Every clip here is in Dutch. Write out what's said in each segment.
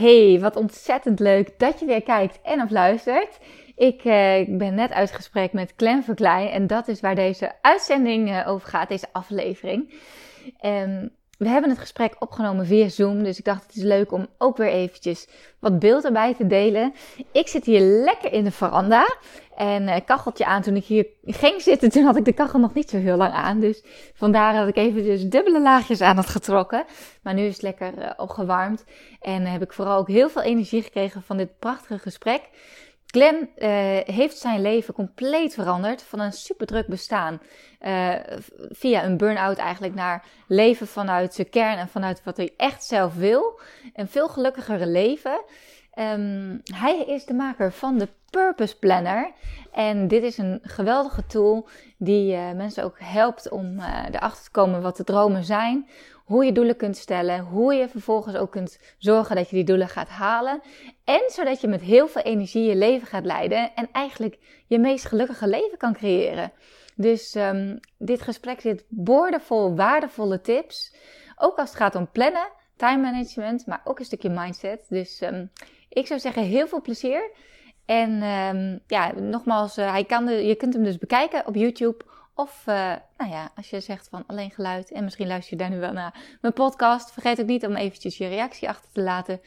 Hey, wat ontzettend leuk dat je weer kijkt en of luistert. Ik, ik ben net uit gesprek met Clem Verklein en dat is waar deze uitzending uh, over gaat, deze aflevering. Um, we hebben het gesprek opgenomen via Zoom, dus ik dacht het is leuk om ook weer eventjes wat beeld erbij te delen. Ik zit hier lekker in de veranda en uh, kacheltje aan. Toen ik hier ging zitten, toen had ik de kachel nog niet zo heel lang aan. Dus vandaar dat ik even dus dubbele laagjes aan had getrokken. Maar nu is het lekker uh, opgewarmd en heb ik vooral ook heel veel energie gekregen van dit prachtige gesprek. Glenn uh, heeft zijn leven compleet veranderd van een superdruk bestaan uh, via een burn-out eigenlijk naar leven vanuit zijn kern en vanuit wat hij echt zelf wil. Een veel gelukkigere leven. Um, hij is de maker van de Purpose Planner. En dit is een geweldige tool die uh, mensen ook helpt om erachter te komen wat de dromen zijn. Hoe je doelen kunt stellen. Hoe je vervolgens ook kunt zorgen dat je die doelen gaat halen. En zodat je met heel veel energie je leven gaat leiden. En eigenlijk je meest gelukkige leven kan creëren. Dus um, dit gesprek zit boordevol waardevolle tips. Ook als het gaat om plannen, time management, maar ook een stukje mindset. Dus um, ik zou zeggen heel veel plezier. En um, ja, nogmaals, uh, hij kan de, je kunt hem dus bekijken op YouTube. Of uh, nou ja, als je zegt van alleen geluid en misschien luister je daar nu wel naar mijn podcast. Vergeet ook niet om eventjes je reactie achter te laten.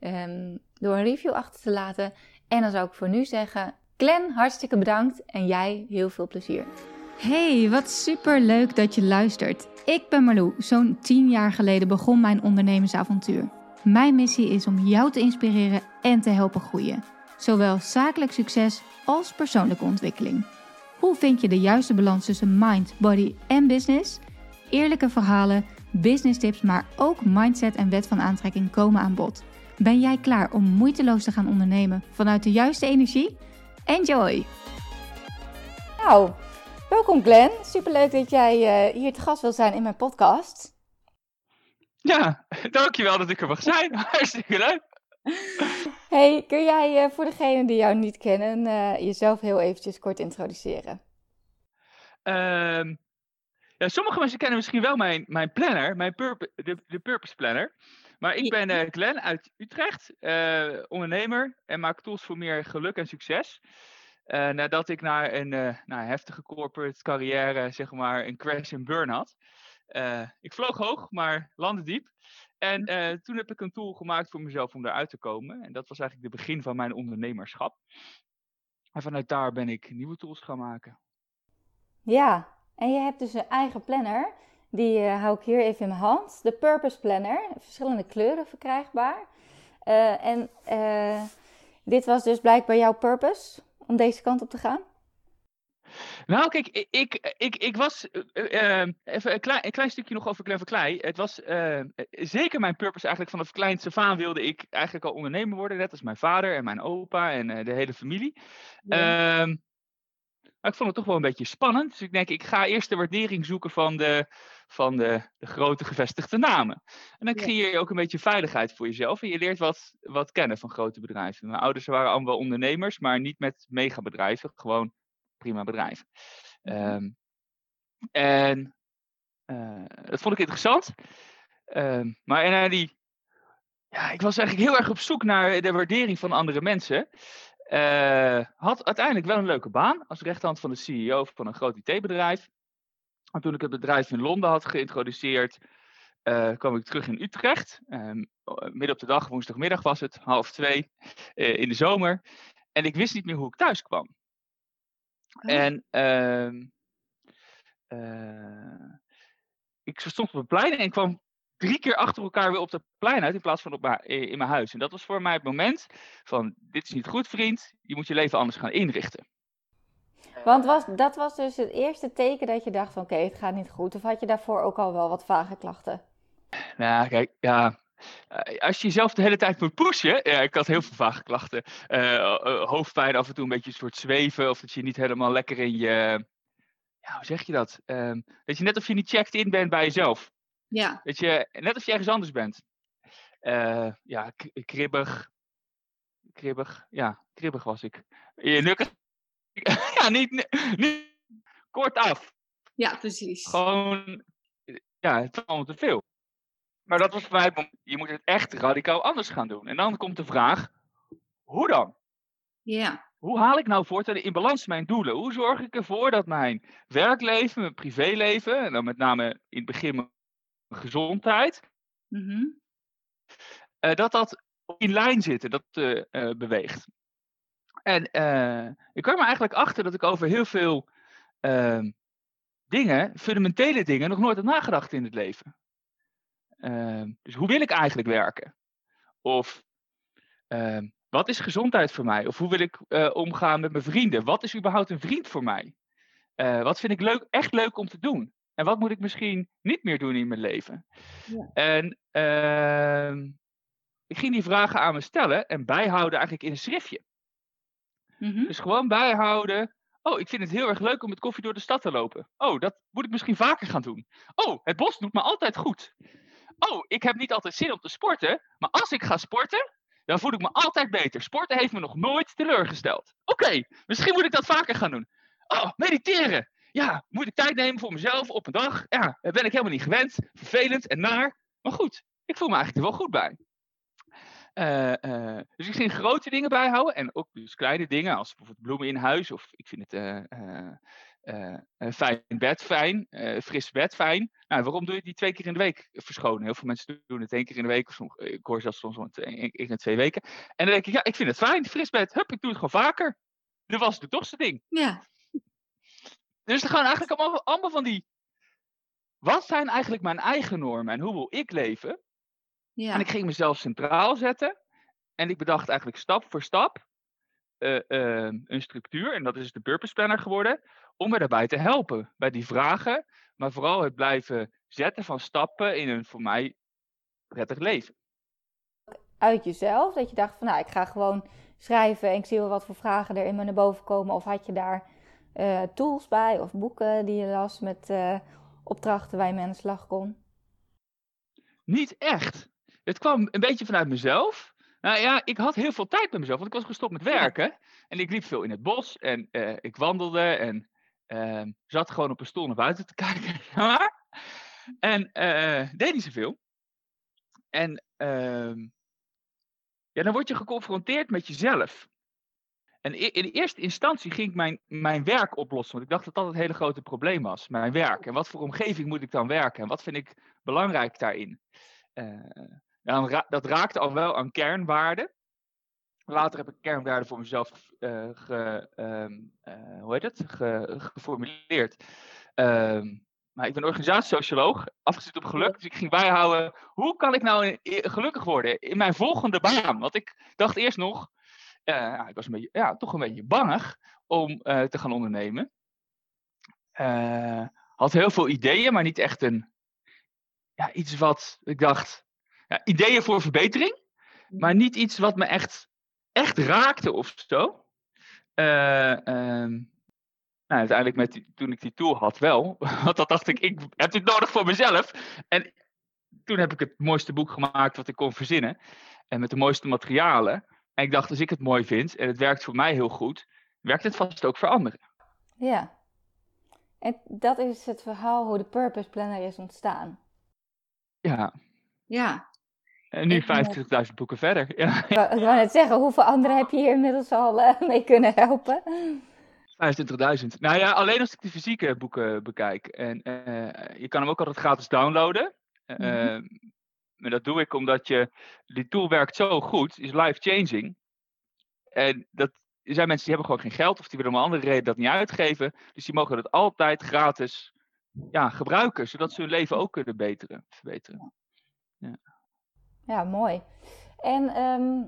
Um, door een review achter te laten. En dan zou ik voor nu zeggen, Glenn, hartstikke bedankt. En jij heel veel plezier. Hey, wat super leuk dat je luistert. Ik ben Marlou. Zo'n 10 jaar geleden begon mijn ondernemersavontuur. Mijn missie is om jou te inspireren en te helpen groeien. Zowel zakelijk succes als persoonlijke ontwikkeling. Hoe vind je de juiste balans tussen mind, body en business? Eerlijke verhalen, business tips, maar ook mindset en wet van aantrekking komen aan bod. Ben jij klaar om moeiteloos te gaan ondernemen vanuit de juiste energie? Enjoy! Nou, welkom Glenn. Superleuk dat jij uh, hier te gast wil zijn in mijn podcast. Ja, dankjewel dat ik er mag zijn. Hartstikke leuk. Hey, kun jij uh, voor degenen die jou niet kennen uh, jezelf heel eventjes kort introduceren? Um, ja, sommige mensen kennen misschien wel mijn, mijn planner, mijn de, de Purpose Planner. Maar ik ben uh, Glenn uit Utrecht, ondernemer en maak tools voor meer geluk en succes. nadat ik na een nou, heftige corporate carrière, zeg maar, een crash en burn had. ik vloog hoog, maar landde diep. En toen heb ik een tool gemaakt voor mezelf om eruit te komen. En dat was eigenlijk de begin van mijn ondernemerschap. En vanuit daar ben ik nieuwe tools gaan maken. Ja, en je hebt dus een eigen planner. Die uh, hou ik hier even in mijn hand. De Purpose Planner. Verschillende kleuren verkrijgbaar. Uh, en dit was dus blijkbaar jouw purpose om deze kant op te gaan? Nou, kijk, ik, ik, ik, ik was. Uh, even een klein, een klein stukje nog over Clever Klei. Het was uh, zeker mijn purpose eigenlijk. Vanaf kleins af aan wilde ik eigenlijk al ondernemer worden. Net als mijn vader en mijn opa en uh, de hele familie. Ja. Maar ik vond het toch wel een beetje spannend. Dus ik denk, ik ga eerst de waardering zoeken van de, van de, de grote gevestigde namen. En dan creëer je ook een beetje veiligheid voor jezelf. En je leert wat, wat kennen van grote bedrijven. Mijn ouders waren allemaal ondernemers, maar niet met megabedrijven. Gewoon prima bedrijf. Um, en uh, dat vond ik interessant. Um, maar en, uh, die, ja, ik was eigenlijk heel erg op zoek naar de waardering van andere mensen. Uh, had uiteindelijk wel een leuke baan als rechterhand van de CEO van een groot IT-bedrijf. En toen ik het bedrijf in Londen had geïntroduceerd, kwam ik terug in Utrecht. Um, midden op de dag, woensdagmiddag was het, half twee in de zomer. En ik wist niet meer hoe ik thuis kwam. En uh, ik stond op het plein en kwam drie keer achter elkaar weer op het plein uit in plaats van op mijn, in mijn huis. En dat was voor mij het moment van, dit is niet goed vriend, je moet je leven anders gaan inrichten. Want was, dat was dus het eerste teken dat je dacht van oké, okay, het gaat niet goed. Of had je daarvoor ook al wel wat vage klachten? Nou, kijk, ja, uh, als je jezelf de hele tijd moet pushen. Ja, ik had heel veel vage klachten. Uh, uh, hoofdpijn, af en toe een beetje een soort zweven. Of dat je niet helemaal lekker in je. Ja, hoe zeg je dat? Ehm, dat je net of je niet checked in bent bij jezelf. Ja. Dat je, net als je ergens anders bent. ja, kribbig. Kribbig. Ja, kribbig was ik. Je nukkig. ja, niet, niet kort af. Ja, precies. Gewoon. Ja, het is allemaal te veel. Maar dat was voor mij, je moet het echt radicaal anders gaan doen. En dan komt de vraag, hoe dan? Ja. Hoe haal ik nou voortaan in balans mijn doelen? Hoe zorg ik ervoor dat mijn werkleven, mijn privéleven, en dan met name in het begin gezondheid, Mhm. eh, dat dat in lijn zit, dat eh, eh, beweegt. En ik kwam er eigenlijk achter dat ik over heel veel ehm, dingen, fundamentele dingen, nog nooit had nagedacht in het leven. Ehm, dus hoe wil ik eigenlijk werken? Of ehm, wat is gezondheid voor mij? Of hoe wil ik omgaan met mijn vrienden? Wat is überhaupt een vriend voor mij? Wat vind ik leuk, echt leuk om te doen? En wat moet ik misschien niet meer doen in mijn leven? Ja. En ehm, ik ging die vragen aan me stellen en bijhouden eigenlijk in een schriftje. Mhm. Dus gewoon bijhouden. Oh, ik vind het heel erg leuk om met koffie door de stad te lopen. Oh, dat moet ik misschien vaker gaan doen. Oh, het bos doet me altijd goed. Oh, ik heb niet altijd zin om te sporten. Maar als ik ga sporten, dan voel ik me altijd beter. Sporten heeft me nog nooit teleurgesteld. Oké, misschien moet ik dat vaker gaan doen. Oh, mediteren. Ja, moet ik tijd nemen voor mezelf op een dag? Ja, ben ik helemaal niet gewend. Vervelend en naar. Maar goed, ik voel me eigenlijk er wel goed bij. Eh, eh, dus ik ging grote dingen bijhouden en ook dus kleine dingen als bijvoorbeeld bloemen in huis of ik vind het eh, fijn bed fijn, fris bed fijn. Nou, waarom doe je die twee keer in de week verschonen? Heel veel mensen doen het één keer in de week of soms, ik hoor zelfs soms één in twee weken. En dan denk ik, ja, ik vind het fijn, fris bed, hup, ik doe het gewoon vaker. Dat was het toch ding. Ja. Dus er gaan eigenlijk allemaal, allemaal van die, wat zijn eigenlijk mijn eigen normen en hoe wil ik leven? Ja. En ik ging mezelf centraal zetten. En ik bedacht eigenlijk stap voor stap eh, eh, een structuur. En dat is de Purpose Planner geworden. Om me daarbij te helpen. Bij die vragen. Maar vooral het blijven zetten van stappen in een voor mij prettig leven. Uit jezelf, dat je dacht van nou, ik ga gewoon schrijven en ik zie wel wat voor vragen er in me naar boven komen. Of had je daar eh, tools bij of boeken die je las met eh, opdrachten waar je mee aan de slag kon? Niet echt. Het kwam een beetje vanuit mezelf. Nou ja, ik had heel veel tijd met mezelf, want ik was gestopt met werken. En ik liep veel in het bos en eh, ik wandelde en ehm, zat gewoon op een stoel naar buiten te kijken. en deed niet zoveel. En ehm, ja, dan word je geconfronteerd met jezelf. En in eerste instantie ging ik mijn, mijn werk oplossen, want ik dacht dat dat het hele grote probleem was. Mijn werk. En wat voor omgeving moet ik dan werken? En wat vind ik belangrijk daarin? Eh, dat raakte al wel aan kernwaarden. Later heb ik kernwaarden voor mezelf eh, ge, ehm, eh, hoe heet het? Ge- geformuleerd. Ehm, maar ik ben organisatiesocioloog, afgestudeerd op geluk. Dus ik ging bijhouden, hoe kan ik nou gelukkig worden in mijn volgende baan? Want ik dacht eerst nog, ja, ik was een beetje, ja, toch een beetje bangig om eh, te gaan ondernemen. Eh, had heel veel ideeën, maar niet echt een, ja, iets wat ik dacht, ja, ideeën voor verbetering, maar niet iets wat me echt, echt raakte of zo. Eh, ehm, nou, uiteindelijk met die- toen ik die tool had wel, want dat dacht ik, ik heb dit nodig voor mezelf. En toen heb ik het mooiste boek gemaakt wat ik kon verzinnen. En met de mooiste materialen. En ik dacht, als ik het mooi vind en het werkt voor mij heel goed, werkt het vast ook voor anderen. Ja. En dat is het verhaal hoe de Purpose Planner is ontstaan. Ja, Ja. en nu Ik moet- 50.000 boeken verder. Ja, Ik wou net zeggen, hoeveel anderen heb je hier inmiddels al eh, mee kunnen helpen? 25.000. Nou ja, alleen als ik de fysieke boeken bekijk. En eh, je kan hem ook altijd gratis downloaden. Eh, Mhm. Maar dat doe ik omdat je, die tool werkt zo goed, is life-changing. En dat er zijn mensen die hebben gewoon geen geld of die willen om een andere reden dat niet uitgeven. Dus die mogen het altijd gratis ja, gebruiken, zodat ze hun leven ook kunnen beteren, verbeteren. Ja, mooi. En ehm,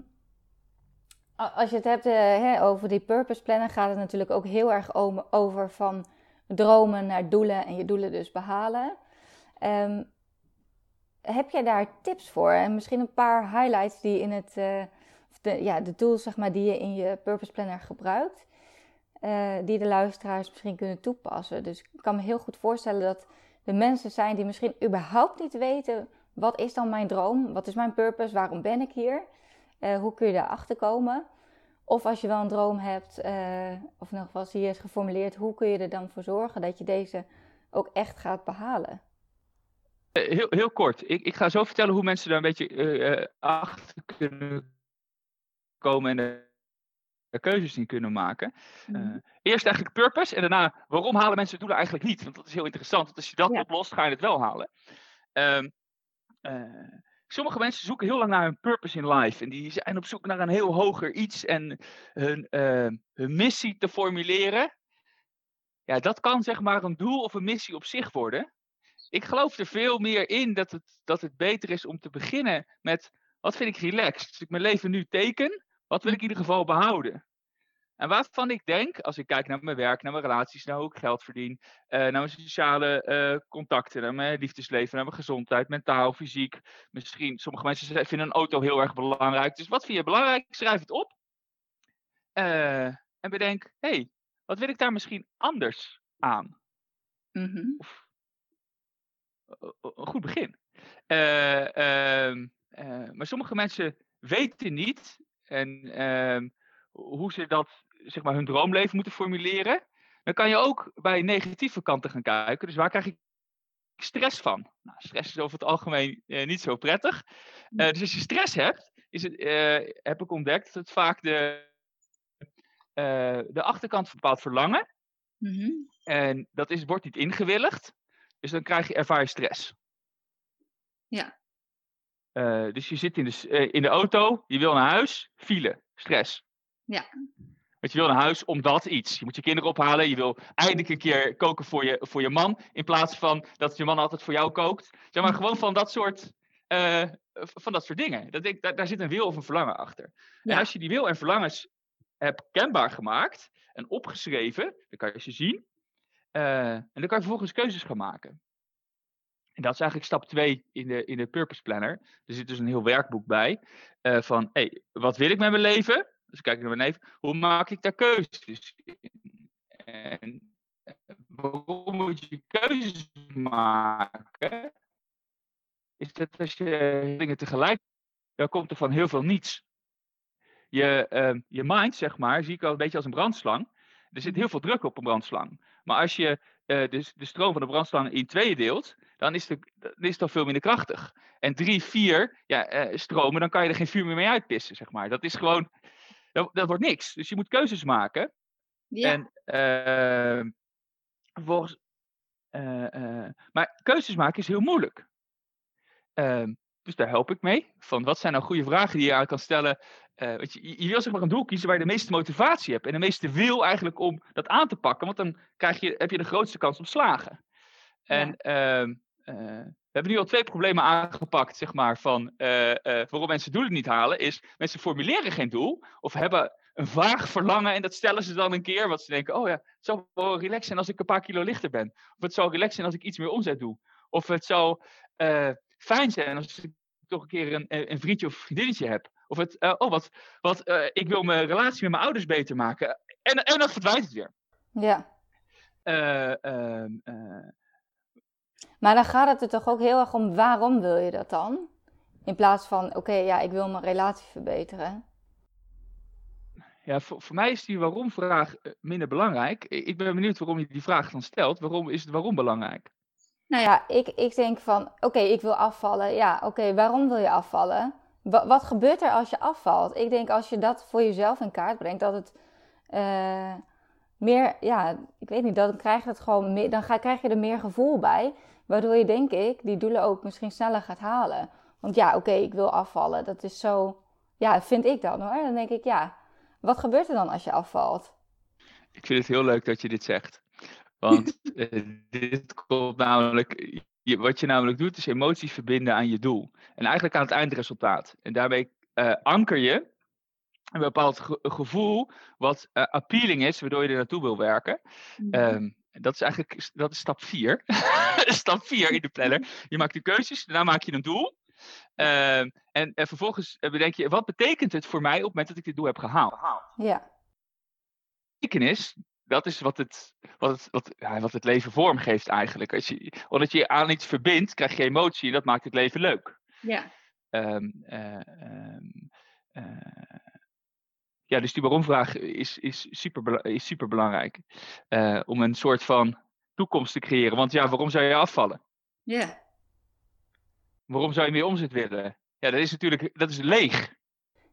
als je het hebt eh, hè, over die purpose planner, gaat het natuurlijk ook heel erg om- over van dromen naar doelen en je doelen dus behalen. Ehm, heb jij daar tips voor? En misschien een paar highlights die in het, eh, de, ja, de tools zeg maar, die je in je purpose planner gebruikt, eh, die de luisteraars misschien kunnen toepassen. Dus ik kan me heel goed voorstellen dat er mensen zijn die misschien überhaupt niet weten wat is dan mijn droom? Wat is mijn purpose? Waarom ben ik hier? Eh, hoe kun je daarachter komen? Of als je wel een droom hebt, of nog wel hier is geformuleerd, hoe kun je er dan voor zorgen dat je deze ook echt gaat behalen? Heel, heel kort. Ik, ik ga zo vertellen hoe mensen daar een beetje eh, eh, achter kunnen komen en er keuzes in kunnen maken. Mhm. Eh, eerst eigenlijk purpose en daarna waarom halen mensen doelen eigenlijk niet? Want dat is heel interessant. Want als je dat Ja. oplost, ga je het wel halen. Ehm, eh, sommige mensen zoeken heel lang naar hun purpose in life. En die zijn op zoek naar een heel hoger iets en hun, eh, hun missie te formuleren. Ja, dat kan zeg maar een doel of een missie op zich worden. Ik geloof er veel meer in dat het, dat het beter is om te beginnen met wat vind ik relaxed? Als ik mijn leven nu teken, wat wil ik in ieder geval behouden? En waarvan ik denk, als ik kijk naar mijn werk, naar mijn relaties, naar hoe ik geld verdien, eh, naar mijn sociale eh, contacten, naar mijn liefdesleven, naar mijn gezondheid, mentaal, fysiek. Misschien, sommige mensen vinden een auto heel erg belangrijk. Dus wat vind je belangrijk? Schrijf het op. Eh, en bedenk, hé, hey, wat wil ik daar misschien anders aan? Mhm. Een goed begin. Eh, ehm, eh, maar sommige mensen weten niet en, ehm, hoe ze dat, zeg maar, hun droomleven moeten formuleren. Dan kan je ook bij negatieve kanten gaan kijken. Dus waar krijg ik stress van? Nou, stress is over het algemeen eh, niet zo prettig. Eh, dus als je stress hebt, is het, heb ik ontdekt dat het vaak de, de achterkant van bepaald verlangen. Mhm. En dat is, wordt niet ingewilligd. Dus dan krijg je, ervaar je stress. Ja. Eh, dus je zit in de, eh, in de auto, je wil naar huis, file, stress. Ja. Want je wil naar huis omdat iets. Je moet je kinderen ophalen, je wil eindelijk een keer koken voor je, voor je man. In plaats van dat je man altijd voor jou kookt. Zeg maar gewoon van dat soort, eh, van dat soort dingen. Dat ik, daar, daar zit een wil of een verlangen achter. En als je die wil en verlangens hebt kenbaar gemaakt en opgeschreven, dan kan je ze zien. Eh, en dan kan je vervolgens keuzes gaan maken. En dat is eigenlijk stap 2 in de, in de Purpose Planner. Er zit dus een heel werkboek bij. eh, van, hey, wat wil ik met mijn leven? Dus kijk ik naar mijn leven. Hoe maak ik daar keuzes in? En eh, waarom moet je keuzes maken? Is dat als je dingen tegelijk... Dan komt er van heel veel niets. Je, ehm, je mind, zeg maar, zie ik al een beetje als een brandslang. Er zit heel veel druk op een brandslang. Maar als je eh, de, de stroom van de brandslang in tweeën deelt, dan is, de, dan is het al veel minder krachtig. En drie, vier ja, eh, stromen, dan kan je er geen vuur meer mee uitpissen, zeg maar. Dat is gewoon, dat, dat wordt niks. Dus je moet keuzes maken. Ja. En eh, vervolgens, eh, eh, maar keuzes maken is heel moeilijk. Ehm, dus daar help ik mee. Van wat zijn nou goede vragen die je aan kan stellen? Eh, want je, je wil zeg maar een doel kiezen waar je de meeste motivatie hebt. En de meeste wil eigenlijk om dat aan te pakken. Want dan krijg je, heb je de grootste kans op slagen. En ehm, eh, we hebben nu al twee problemen aangepakt, zeg maar, van eh, waarom mensen doelen niet halen. Is mensen formuleren geen doel. Of hebben een vaag verlangen en dat stellen ze dan een keer. Want ze denken, oh ja, het zou wel relaxed zijn als ik een paar kilo lichter ben. Of het zou relaxed zijn als ik iets meer omzet doe. Of het zou fijn zijn als ik toch een keer een, een vriendje of vriendinnetje heb. Of het, eh, oh wat, wat eh, ik wil mijn relatie met mijn ouders beter maken. En, en dan verdwijnt het weer. Ja. Eh, ehm, eh, Maar dan gaat het er toch ook heel erg om waarom wil je dat dan? In plaats van, oké, ja, ik wil mijn relatie verbeteren. Ja, voor, voor mij is die waarom-vraag eh, minder belangrijk. Ik ben benieuwd waarom je die vraag dan stelt. Waarom is het waarom belangrijk? Nou ja, ik, ik denk van, oké, ik wil afvallen. Ja, oké, waarom wil je afvallen? Wa- wat gebeurt er als je afvalt? Ik denk als je dat voor jezelf in kaart brengt, dat het eh, meer, ja, ik weet niet, dan krijg je het gewoon meer, dan ga, krijg je er meer gevoel bij. Waardoor je, denk ik, die doelen ook misschien sneller gaat halen. Want ja, oké, ik wil afvallen. Dat is zo, ja, vind ik dan hoor. Dan denk ik, ja, wat gebeurt er dan als je afvalt? Ik vind het heel leuk dat je dit zegt. Want eh, dit komt namelijk. Je, wat je namelijk doet, is emoties verbinden aan je doel. En eigenlijk aan het eindresultaat. En daarmee eh, anker je een bepaald ge- gevoel wat eh, appealing is, waardoor je er naartoe wil werken. Mhm. Ehm, dat is eigenlijk dat is stap 4. stap 4 in de planner. Je maakt de keuzes, daarna maak je een doel. Ehm, en, en vervolgens bedenk je, wat betekent het voor mij op het moment dat ik dit doel heb gehaald? Ja, betekenis, dat is wat het, wat het, wat, ja, wat het leven vormgeeft eigenlijk. Als je, omdat je je aan iets verbindt, krijg je emotie en dat maakt het leven leuk. ja. Ehm, eh, ehm, eh, ja, dus die waarom-vraag is, is, super, is super belangrijk. Eh, om een soort van toekomst te creëren. Want ja, waarom zou je afvallen? Ja. waarom zou je meer omzet willen? Ja, dat is natuurlijk dat is leeg.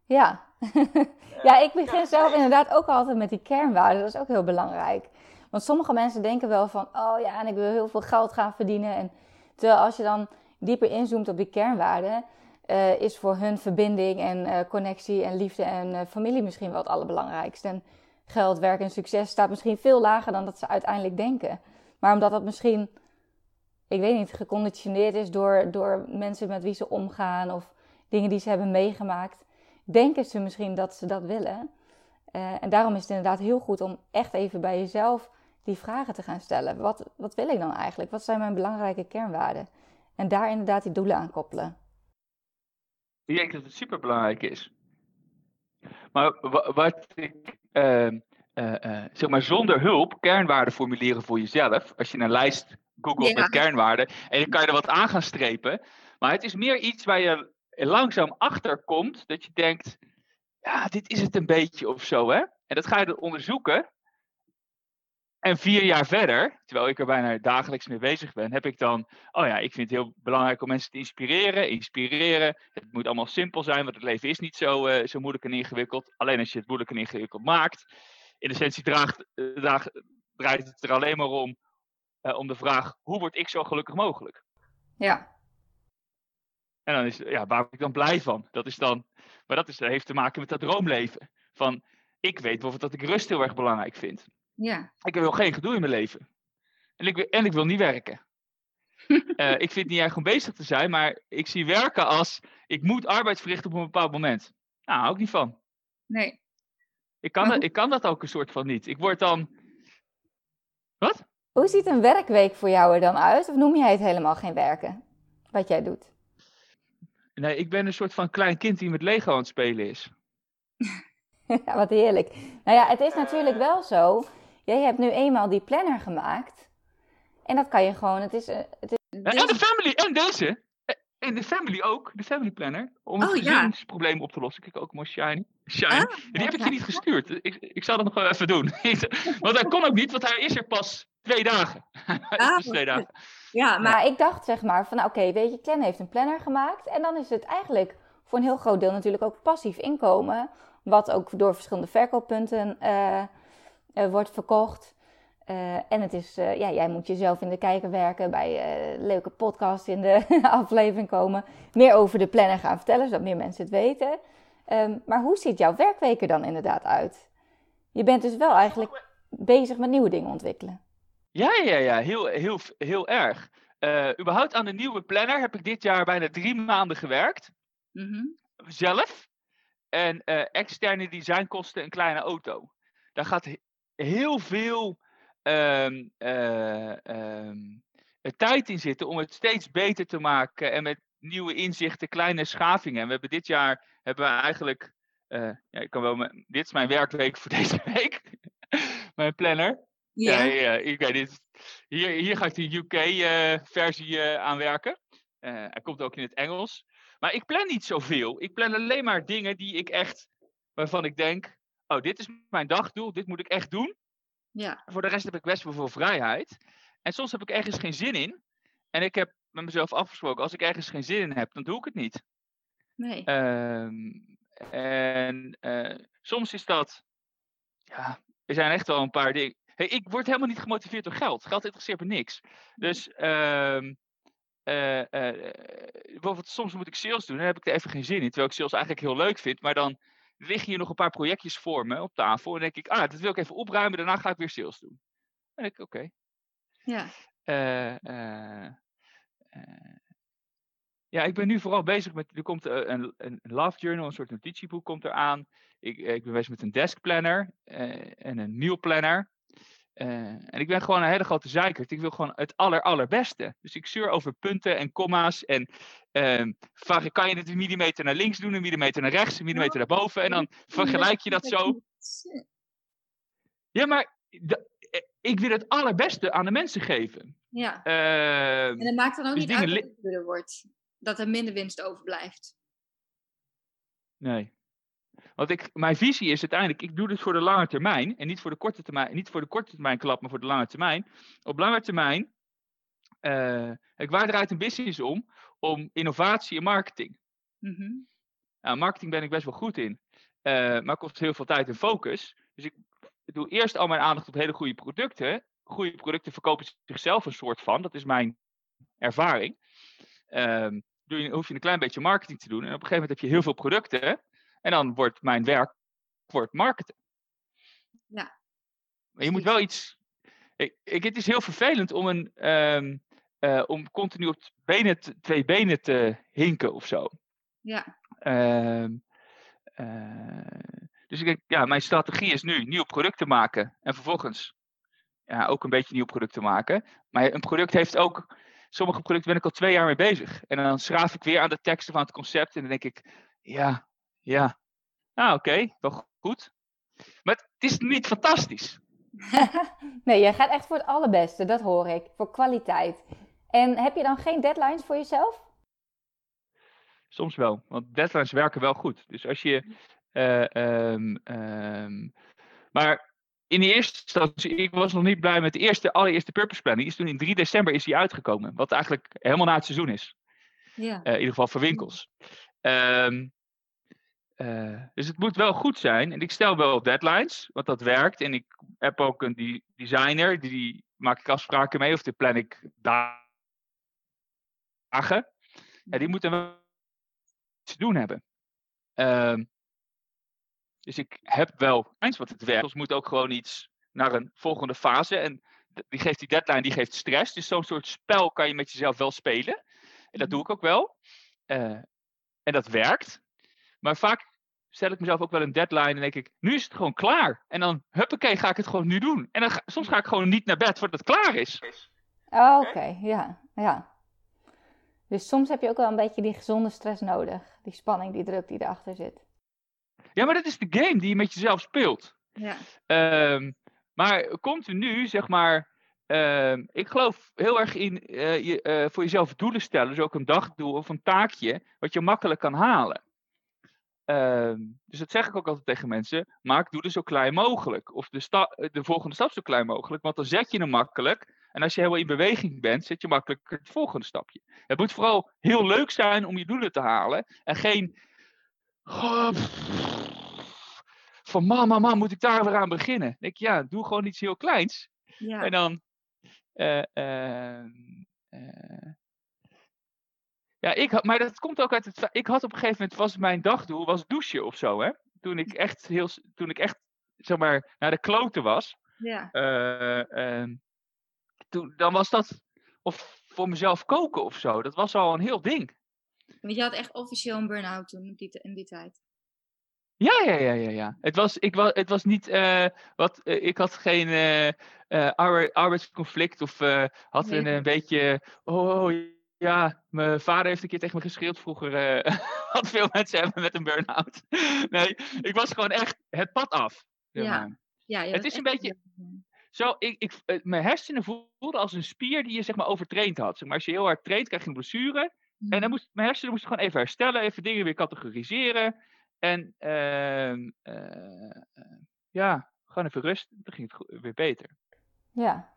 Ja. ja, ik begin zelf inderdaad ook altijd met die kernwaarden. Dat is ook heel belangrijk. Want sommige mensen denken wel van, oh ja, en ik wil heel veel geld gaan verdienen. En terwijl als je dan dieper inzoomt op die kernwaarden, uh, is voor hun verbinding en uh, connectie en liefde en uh, familie misschien wel het allerbelangrijkste. En geld, werk en succes staat misschien veel lager dan dat ze uiteindelijk denken. Maar omdat dat misschien, ik weet niet, geconditioneerd is door, door mensen met wie ze omgaan of dingen die ze hebben meegemaakt, denken ze misschien dat ze dat willen. en daarom is het inderdaad heel goed om echt even bij jezelf die vragen te gaan stellen. Wat, wat wil ik dan eigenlijk? Wat zijn mijn belangrijke kernwaarden? En daar inderdaad die doelen aan koppelen. Ik denk dat het superbelangrijk is. Maar wat ik, uh, uh, zeg maar, zonder hulp kernwaarden formuleren voor jezelf. Als je een lijst googelt met kernwaarden. En dan kan je er wat aan gaan strepen. Maar het is meer iets waar je langzaam achter komt. Dat je denkt, ja, dit is het een beetje of zo, hè. En dat ga je onderzoeken. En vier jaar verder, terwijl ik er bijna dagelijks mee bezig ben, heb ik dan, oh ja, ik vind het heel belangrijk om mensen te inspireren. Inspireren, het moet allemaal simpel zijn, want het leven is niet zo, uh, zo moeilijk en ingewikkeld. Alleen als je het moeilijk en ingewikkeld maakt. In essentie draagt, uh, draait het er alleen maar om, uh, om de vraag, hoe word ik zo gelukkig mogelijk? Ja. En dan is, ja, waar word ik dan blij van? Dat is dan, maar dat is, heeft te maken met dat droomleven. Van, ik weet bijvoorbeeld dat ik rust heel erg belangrijk vind. Ja. Ik wil geen gedoe in mijn leven. En ik, en ik wil niet werken. uh, ik vind het niet erg om bezig te zijn, maar ik zie werken als ik moet arbeid verrichten op een bepaald moment. Nou, hou ik niet van. Nee. Ik kan, dat, ik kan dat ook een soort van niet. Ik word dan. Wat? Hoe ziet een werkweek voor jou er dan uit? Of noem jij het helemaal geen werken? Wat jij doet? Nee, ik ben een soort van klein kind die met Lego aan het spelen is. ja, wat heerlijk. Nou ja, het is natuurlijk wel zo jij hebt nu eenmaal die planner gemaakt. En dat kan je gewoon, het is... Het is... En de family, en deze. En de family ook, de family planner. Om het oh, gezinsprobleem ja. op te lossen. Kijk ook mooi shiny. shiny. Ah, die heb ik je niet gestuurd. Ik, ik zal dat nog wel even doen. want hij kon ook niet, want hij is er pas twee dagen. Ah, twee dagen. Ja, maar ik dacht zeg maar van oké, weet je, Clan heeft een planner gemaakt. En dan is het eigenlijk voor een heel groot deel natuurlijk ook passief inkomen. Wat ook door verschillende verkooppunten uh, uh, wordt verkocht. Uh, en het is, uh, ja, jij moet jezelf in de kijker werken, bij leuke podcasts in de aflevering komen. Meer over de planner gaan vertellen, zodat meer mensen het weten. Um, maar hoe ziet jouw werkweek er dan inderdaad uit? Je bent dus wel eigenlijk bezig met nieuwe dingen ontwikkelen. Ja, ja, ja, heel, heel, heel erg. überhaupt aan de nieuwe planner heb ik dit jaar bijna drie maanden gewerkt. Mm -hmm. Zelf. En externe designkosten een kleine auto. Daar gaat heel veel um, uh, um, tijd in zitten om het steeds beter te maken en met nieuwe inzichten, kleine schavingen. En we hebben dit jaar hebben we eigenlijk, uh, ja, ik kan wel, dit is mijn werkweek voor deze week, mijn planner. Yeah. Ja, ja, ik, dit, hier, hier ga ik de UK-versie uh, aan werken. hij komt ook in het Engels. Maar ik plan niet zoveel. Ik plan alleen maar dingen die ik echt, waarvan ik denk, oh, dit is mijn dagdoel, dit moet ik echt doen. Ja. Voor de rest heb ik best wel veel vrijheid. En soms heb ik ergens geen zin in. En ik heb met mezelf afgesproken, als ik ergens geen zin in heb, dan doe ik het niet. Nee. Um, en uh, soms is dat, ja, er zijn echt wel een paar dingen. Hey, ik word helemaal niet gemotiveerd door geld. Geld interesseert me niks. Dus um, uh, uh, bijvoorbeeld soms moet ik sales doen en dan heb ik er even geen zin in. Terwijl ik sales eigenlijk heel leuk vind, maar dan liggen hier nog een paar projectjes voor me op tafel. En denk ik, ah, dat wil ik even opruimen, daarna ga ik weer sales doen. En denk ik, oké. Okay. Ja. Ja, ik ben nu vooral bezig met, er komt een, een love journal, een soort notitieboek komt eraan. Ik, ik ben bezig met een desk planner en een meal planner. Uh, en ik ben gewoon een hele grote zeikert. Ik wil gewoon het aller, allerbeste. Dus ik zeur over punten en komma's. En uh, vraag, kan je het een millimeter naar links doen, een millimeter naar rechts, een millimeter naar boven. En dan vergelijk je dat zo. Ja, maar eh, ik wil het allerbeste aan de mensen geven. Ja. Uh, en het maakt dan ook dus niet uit dat het duurder wordt. Dat er minder winst overblijft. Nee. Want ik, mijn visie is uiteindelijk, ik doe dit voor de lange termijn. En niet voor de korte termijn, niet voor de korte termijn klap, maar voor de lange termijn. Op lange termijn, uh, waar draait een business om? om innovatie en marketing. Mhm. Nou, marketing ben ik best wel goed in, uh, maar kost heel veel tijd en focus. Dus ik doe eerst al mijn aandacht op hele goede producten. Goede producten verkopen zichzelf een soort van, dat is mijn ervaring. Um, doe je, hoef je een klein beetje marketing te doen. En op een gegeven moment heb je heel veel producten. En dan wordt mijn werk wordt marketen. Ja. Maar je moet wel iets. Ik, ik, het is heel vervelend om, een, um, uh, om continu op benen te, twee benen te hinken of zo. Ja. Um, uh, dus ik denk, ja, mijn strategie is nu nieuwe producten maken. En vervolgens ja, ook een beetje nieuw producten maken. Maar een product heeft ook sommige producten ben ik al twee jaar mee bezig. En dan schraaf ik weer aan de teksten van het concept. En dan denk ik, ja, ja. Nou, oké, okay, wel goed. Maar het is niet fantastisch. nee, jij gaat echt voor het allerbeste, dat hoor ik. Voor kwaliteit. En heb je dan geen deadlines voor jezelf? Soms wel, want deadlines werken wel goed. Dus als je. Uh, um, um, maar in de eerste instantie, ik was nog niet blij met de eerste, allereerste Purpose Plan. Die is toen in 3 december is die uitgekomen. Wat eigenlijk helemaal na het seizoen is. Ja. Uh, in ieder geval voor winkels. Um, uh, dus het moet wel goed zijn. En ik stel wel deadlines, want dat werkt. En ik heb ook een die designer, die, die maak ik afspraken mee. Of die plan ik dagen. Ja, die moeten wel iets te doen hebben. Um, dus ik heb wel eens wat het werkt. Soms moet ook gewoon iets naar een volgende fase. En die geeft die deadline, die geeft stress. Dus zo'n soort spel kan je met jezelf wel spelen. En dat doe ik ook wel. Uh, en dat werkt. Maar vaak stel ik mezelf ook wel een deadline en denk ik, nu is het gewoon klaar. En dan, huppakee, ga ik het gewoon nu doen. En dan ga, soms ga ik gewoon niet naar bed voordat het klaar is. Oh, Oké, okay. ja, ja. Dus soms heb je ook wel een beetje die gezonde stress nodig. Die spanning, die druk die erachter zit. Ja, maar dat is de game die je met jezelf speelt. Ja. Um, maar continu, zeg maar. Um, ik geloof heel erg in uh, je, uh, voor jezelf doelen stellen. Dus ook een dagdoel of een taakje. Wat je makkelijk kan halen. Um, dus dat zeg ik ook altijd tegen mensen. Maak doelen zo klein mogelijk. Of de, sta de volgende stap zo klein mogelijk. Want dan zet je hem makkelijk. En als je helemaal in beweging bent, zet je makkelijk het volgende stapje. Het moet vooral heel leuk zijn om je doelen te halen. En geen. Oh, van mama, mama, moet ik daar weer aan beginnen? Dan denk ik, ja, doe gewoon iets heel kleins. Ja. En dan. Uh, uh, uh, ja, ik had, maar dat komt ook uit het. Ik had op een gegeven moment, was mijn dagdoel, was douchen of zo, hè? Toen ik echt heel. Toen ik echt, zeg maar, naar de kloten was. Ja. ehm, toen, dan was dat. Of voor mezelf koken of zo. Dat was al een heel ding. Want je had echt officieel een burn-out toen in die, in die tijd. Ja, ja, ja, ja, ja. Het was, ik was, het was niet, uh, wat, uh, ik had geen uh, arbeidsconflict of had Nee. een, een beetje, oh, oh, ja, mijn vader heeft een keer tegen me geschreeuwd vroeger, wat veel mensen hebben met een burn-out. nee, ik was gewoon echt het pad af. Ja. Ja, Het is een beetje- Zo, ik, ik, eh, mijn hersenen voelden als een spier die je zeg maar overtraind had. Zeg maar, als je heel hard traint, krijg je een blessure. En dan moest, mijn hersenen moesten gewoon even herstellen, even dingen weer categoriseren. En ehm, eh, ja, gewoon even rust. Toen ging het weer beter. Ja.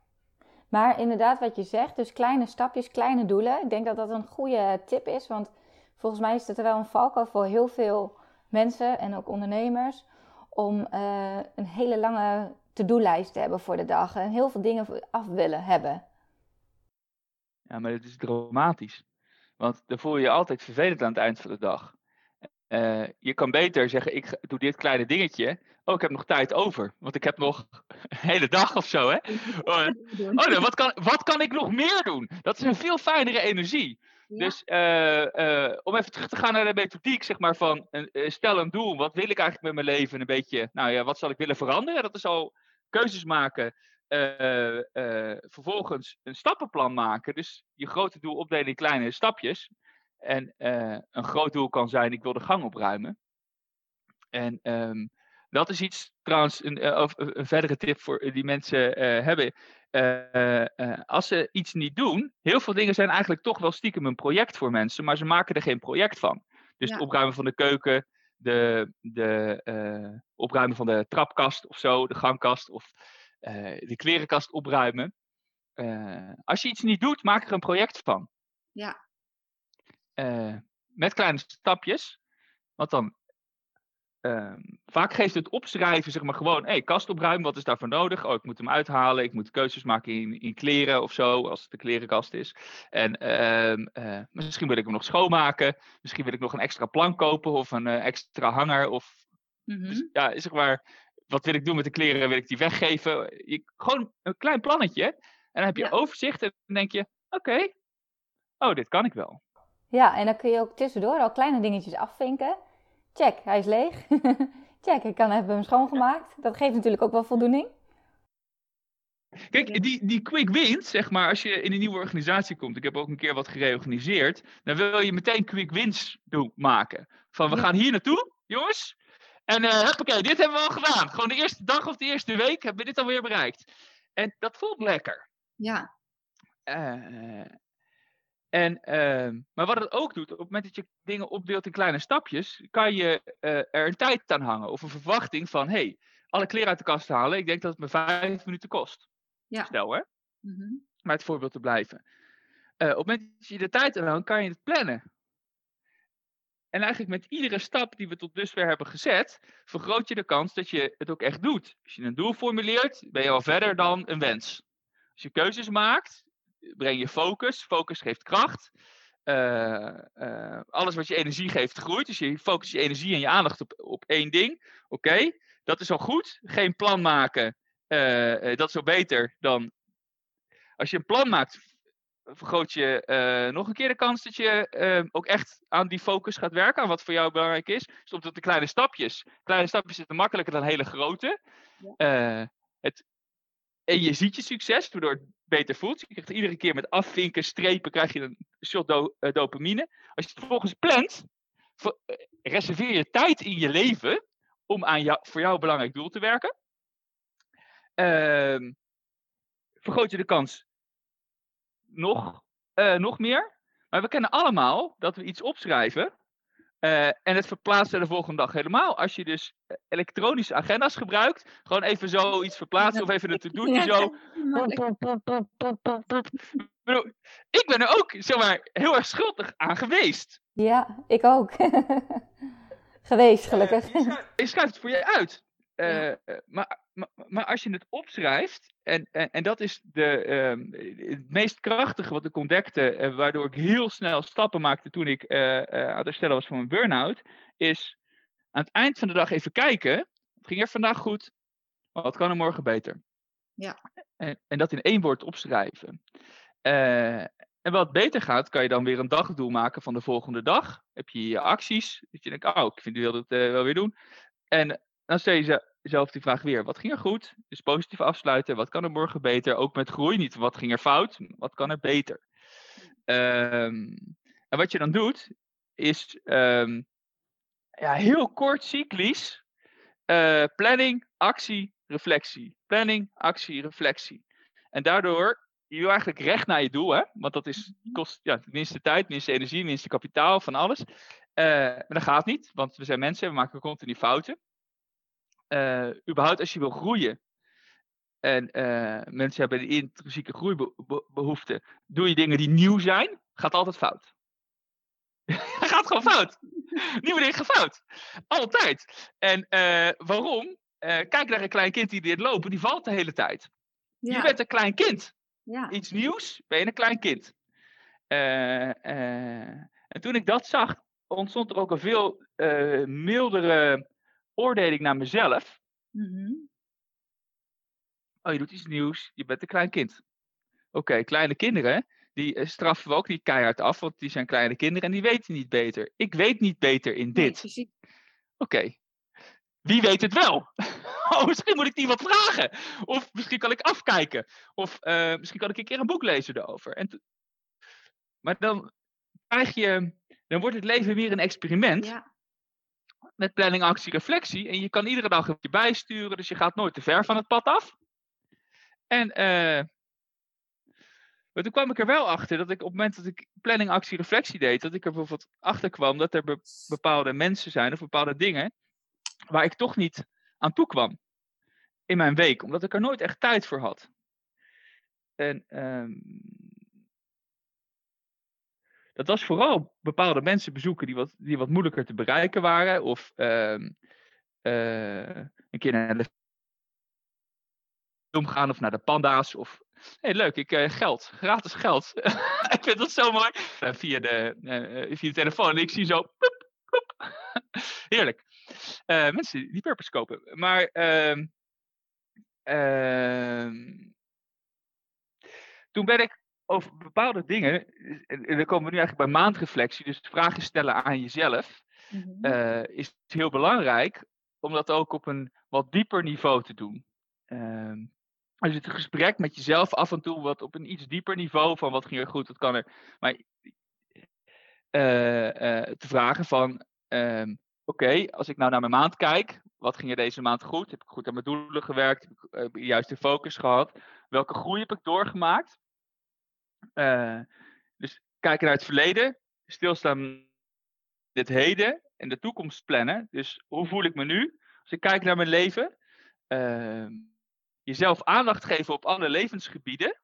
Maar inderdaad, wat je zegt, dus kleine stapjes, kleine doelen. Ik denk dat dat een goede tip is, want volgens mij is er wel een valkuil voor heel veel mensen en ook ondernemers om eh, een hele lange to-do-lijst te hebben voor de dag en heel veel dingen af willen hebben. Ja, maar het is dramatisch. Want dan voel je je altijd vervelend aan het eind van de dag. Eh, je kan beter zeggen, ik doe dit kleine dingetje. Oh, ik heb nog tijd over. Want ik heb nog een hele dag of zo, hè? Oh, Oh, wat, kan, wat kan ik nog meer doen? Dat is een veel fijnere energie. Ja. Dus eh, eh, om even terug te gaan naar de methodiek, zeg maar, van een, stel een doel. Wat wil ik eigenlijk met mijn leven? Een beetje, nou ja, wat zal ik willen veranderen? Dat is al keuzes maken. vervolgens een stappenplan maken. Dus je grote doel opdelen in kleine stapjes. En eh, een groot doel kan zijn, ik wil de gang opruimen. En ehm, dat is iets, trouwens, een, eh, of- een verdere tip voor die mensen eh, hebben. Eh, eh, als ze iets niet doen, heel veel dingen zijn eigenlijk toch wel stiekem een project voor mensen, maar ze maken er geen project van. Dus Ja. het opruimen van de keuken, de, de eh, opruimen van de trapkast of zo, de gangkast of eh, de klerenkast opruimen. Eh, als je iets niet doet, maak er een project van. Ja. Eh, met kleine stapjes. Want dan ehm, vaak geeft het opschrijven, zeg maar gewoon, hé, hey, kast opruimen, wat is daarvoor nodig? Oh, ik moet hem uithalen, ik moet keuzes maken in, in kleren of zo, als het de klerenkast is. En ehm, eh, misschien wil ik hem nog schoonmaken, misschien wil ik nog een extra plank kopen of een eh, extra hanger. Of, Mhm. dus, ja, zeg maar, wat wil ik doen met de kleren? Wil ik die weggeven? Je, gewoon een klein plannetje. En dan heb je Ja. overzicht en dan denk je, oké, oh, dit kan ik wel. Ja, en dan kun je ook tussendoor al kleine dingetjes afvinken. Check, hij is leeg. Check, ik kan hebben hem schoongemaakt. Dat geeft natuurlijk ook wel voldoening. Kijk, die, die quick wins, zeg maar, als je in een nieuwe organisatie komt, ik heb ook een keer wat gereorganiseerd, dan wil je meteen quick wins doen, maken. Van, we gaan hier naartoe, jongens. En uh, hoppakee, dit hebben we al gedaan. Gewoon de eerste dag of de eerste week hebben we dit alweer bereikt. En dat voelt lekker. Ja, Eh, en, ehm, maar wat het ook doet, op het moment dat je dingen opdeelt in kleine stapjes, kan je eh, er een tijd aan hangen. Of een verwachting van, hey, alle kleren uit de kast halen, ik denk dat het me vijf minuten kost. Ja. Stel hè, mhm. maar het voorbeeld te blijven. Eh, op het moment dat je de tijd aan hangt, kan je het plannen. En eigenlijk met iedere stap die we tot dusver hebben gezet, vergroot je de kans dat je het ook echt doet. Als je een doel formuleert, ben je al verder dan een wens. Als je keuzes maakt, breng je focus. Focus geeft kracht. Eh, eh, alles wat je energie geeft, groeit. Dus je focust je energie en je aandacht op, op één ding. Oké, dat is al goed. Geen plan maken, eh, dat is al beter dan. Als je een plan maakt, vergroot je nog een keer de kans dat je ook echt aan die focus gaat werken, aan wat voor jou belangrijk is. Dus op de kleine stapjes. Kleine stapjes zitten makkelijker dan hele grote. Het, en je ziet je succes, waardoor het beter voelt. Je krijgt iedere keer met afvinken, strepen, krijg je een shot eh, dopamine. Als je het vervolgens plant, eh, reserveer je tijd in je leven om aan jou, voor jou belangrijk doel te werken. Ehm, vergroot je de kans nog, eh, nog meer. Maar we kennen allemaal dat we iets opschrijven eh, en het verplaatsen de volgende dag. Helemaal als je dus eh, elektronische agenda's gebruikt. Gewoon even zo iets verplaatsen of even een to-do'tje zo. Ik bedoel, ik ben er ook zeg maar, heel erg schuldig aan geweest. Ja, ik ook. Geweest, gelukkig. Eh, je, schrijft, je schrijft het voor je uit. Eh, Ja. eh, maar, maar, maar als je het opschrijft, en, en, en dat is de, ehm, het meest krachtige wat ik ontdekte, eh, waardoor ik heel snel stappen maakte toen ik eh, eh, aan het herstellen was van mijn burn-out, is aan het eind van de dag even kijken, wat ging er vandaag goed, wat kan er morgen beter? Ja. En, en dat in één woord opschrijven. Eh, en wat beter gaat, kan je dan weer een dagdoel maken van de volgende dag. Heb je je acties. Dat je denkt, oh, ik vind, wil eh, wel weer doen. En dan stel je ze- jezelf die vraag weer. Wat ging er goed? Dus positief afsluiten. Wat kan er morgen beter? Ook met groei niet. Wat ging er fout? Wat kan er beter? Ehm, en wat je dan doet, is ehm, ja, heel kort cyclisch. eh, planning, actie, reflectie. Planning, actie, reflectie. En daardoor je wil eigenlijk recht naar je doel, hè? Want dat is, kost ja, minste tijd, minste energie, minste kapitaal, van alles. Eh, maar dat gaat niet, want we zijn mensen, we maken continu fouten. Eh, überhaupt als je wil groeien en eh, mensen hebben een intrinsieke groeibehoefte, doe je dingen die nieuw zijn, gaat altijd fout. gaat gewoon fout. Nieuwe dingen gaan fout. Altijd. En eh, waarom? Kijk naar een klein kind die dit lopen, die valt de hele tijd. Je bent een klein kind ja. iets nieuws, ben je een klein kind. En toen ik dat zag, ontstond er ook een veel eh, mildere oordeling naar mezelf. Mhm. Oh, je doet iets nieuws, je bent een klein kind. Oké, kleine kinderen, die eh, straffen we ook niet keihard af, want die zijn kleine kinderen en die weten niet beter. Ik weet niet beter in dit. Oké. Wie weet het wel? Oh, misschien moet ik die wat vragen. Of misschien kan ik afkijken. Of eh, misschien kan ik een keer een boek lezen erover. En maar dan krijg je, dan wordt het leven weer een experiment Ja, met planning, actie, reflectie. En je kan iedere dag een bijsturen, dus je gaat nooit te ver van het pad af. En eh, maar toen kwam ik er wel achter dat ik op het moment dat ik planning, actie, reflectie deed, dat ik er bijvoorbeeld achter kwam dat er be- bepaalde mensen zijn of bepaalde dingen waar ik toch niet aan toe kwam in mijn week, omdat ik er nooit echt tijd voor had. En ehm, dat was vooral bepaalde mensen bezoeken die wat, die wat moeilijker te bereiken waren. Of ehm, eh, een keer naar de film gaan of naar de panda's. Of hey, leuk, ik, uh, geld, gratis geld. ik vind dat zo mooi. Uh, via, de, via de telefoon. En ik zie zo. Heerlijk. mensen die purpose kopen. Maar. Ehm, ehm, toen ben ik over bepaalde dingen, en dan komen we nu eigenlijk bij maandreflectie, dus vragen stellen aan jezelf, mm is heel belangrijk om dat ook op een wat dieper niveau te doen. Uh, dus het gesprek met jezelf af en toe wat op een iets dieper niveau van wat ging er goed, wat kan er. Maar uh, te vragen van, uh, oké, als ik nou naar mijn maand kijk, wat ging er deze maand goed? Heb ik goed aan mijn doelen gewerkt? Heb ik juist de focus gehad? Welke groei heb ik doorgemaakt? Uh, dus kijken naar het verleden, stilstaan het heden en de toekomst plannen. Dus hoe voel ik me nu? Als ik kijk naar mijn leven, uh, jezelf aandacht geven op alle levensgebieden.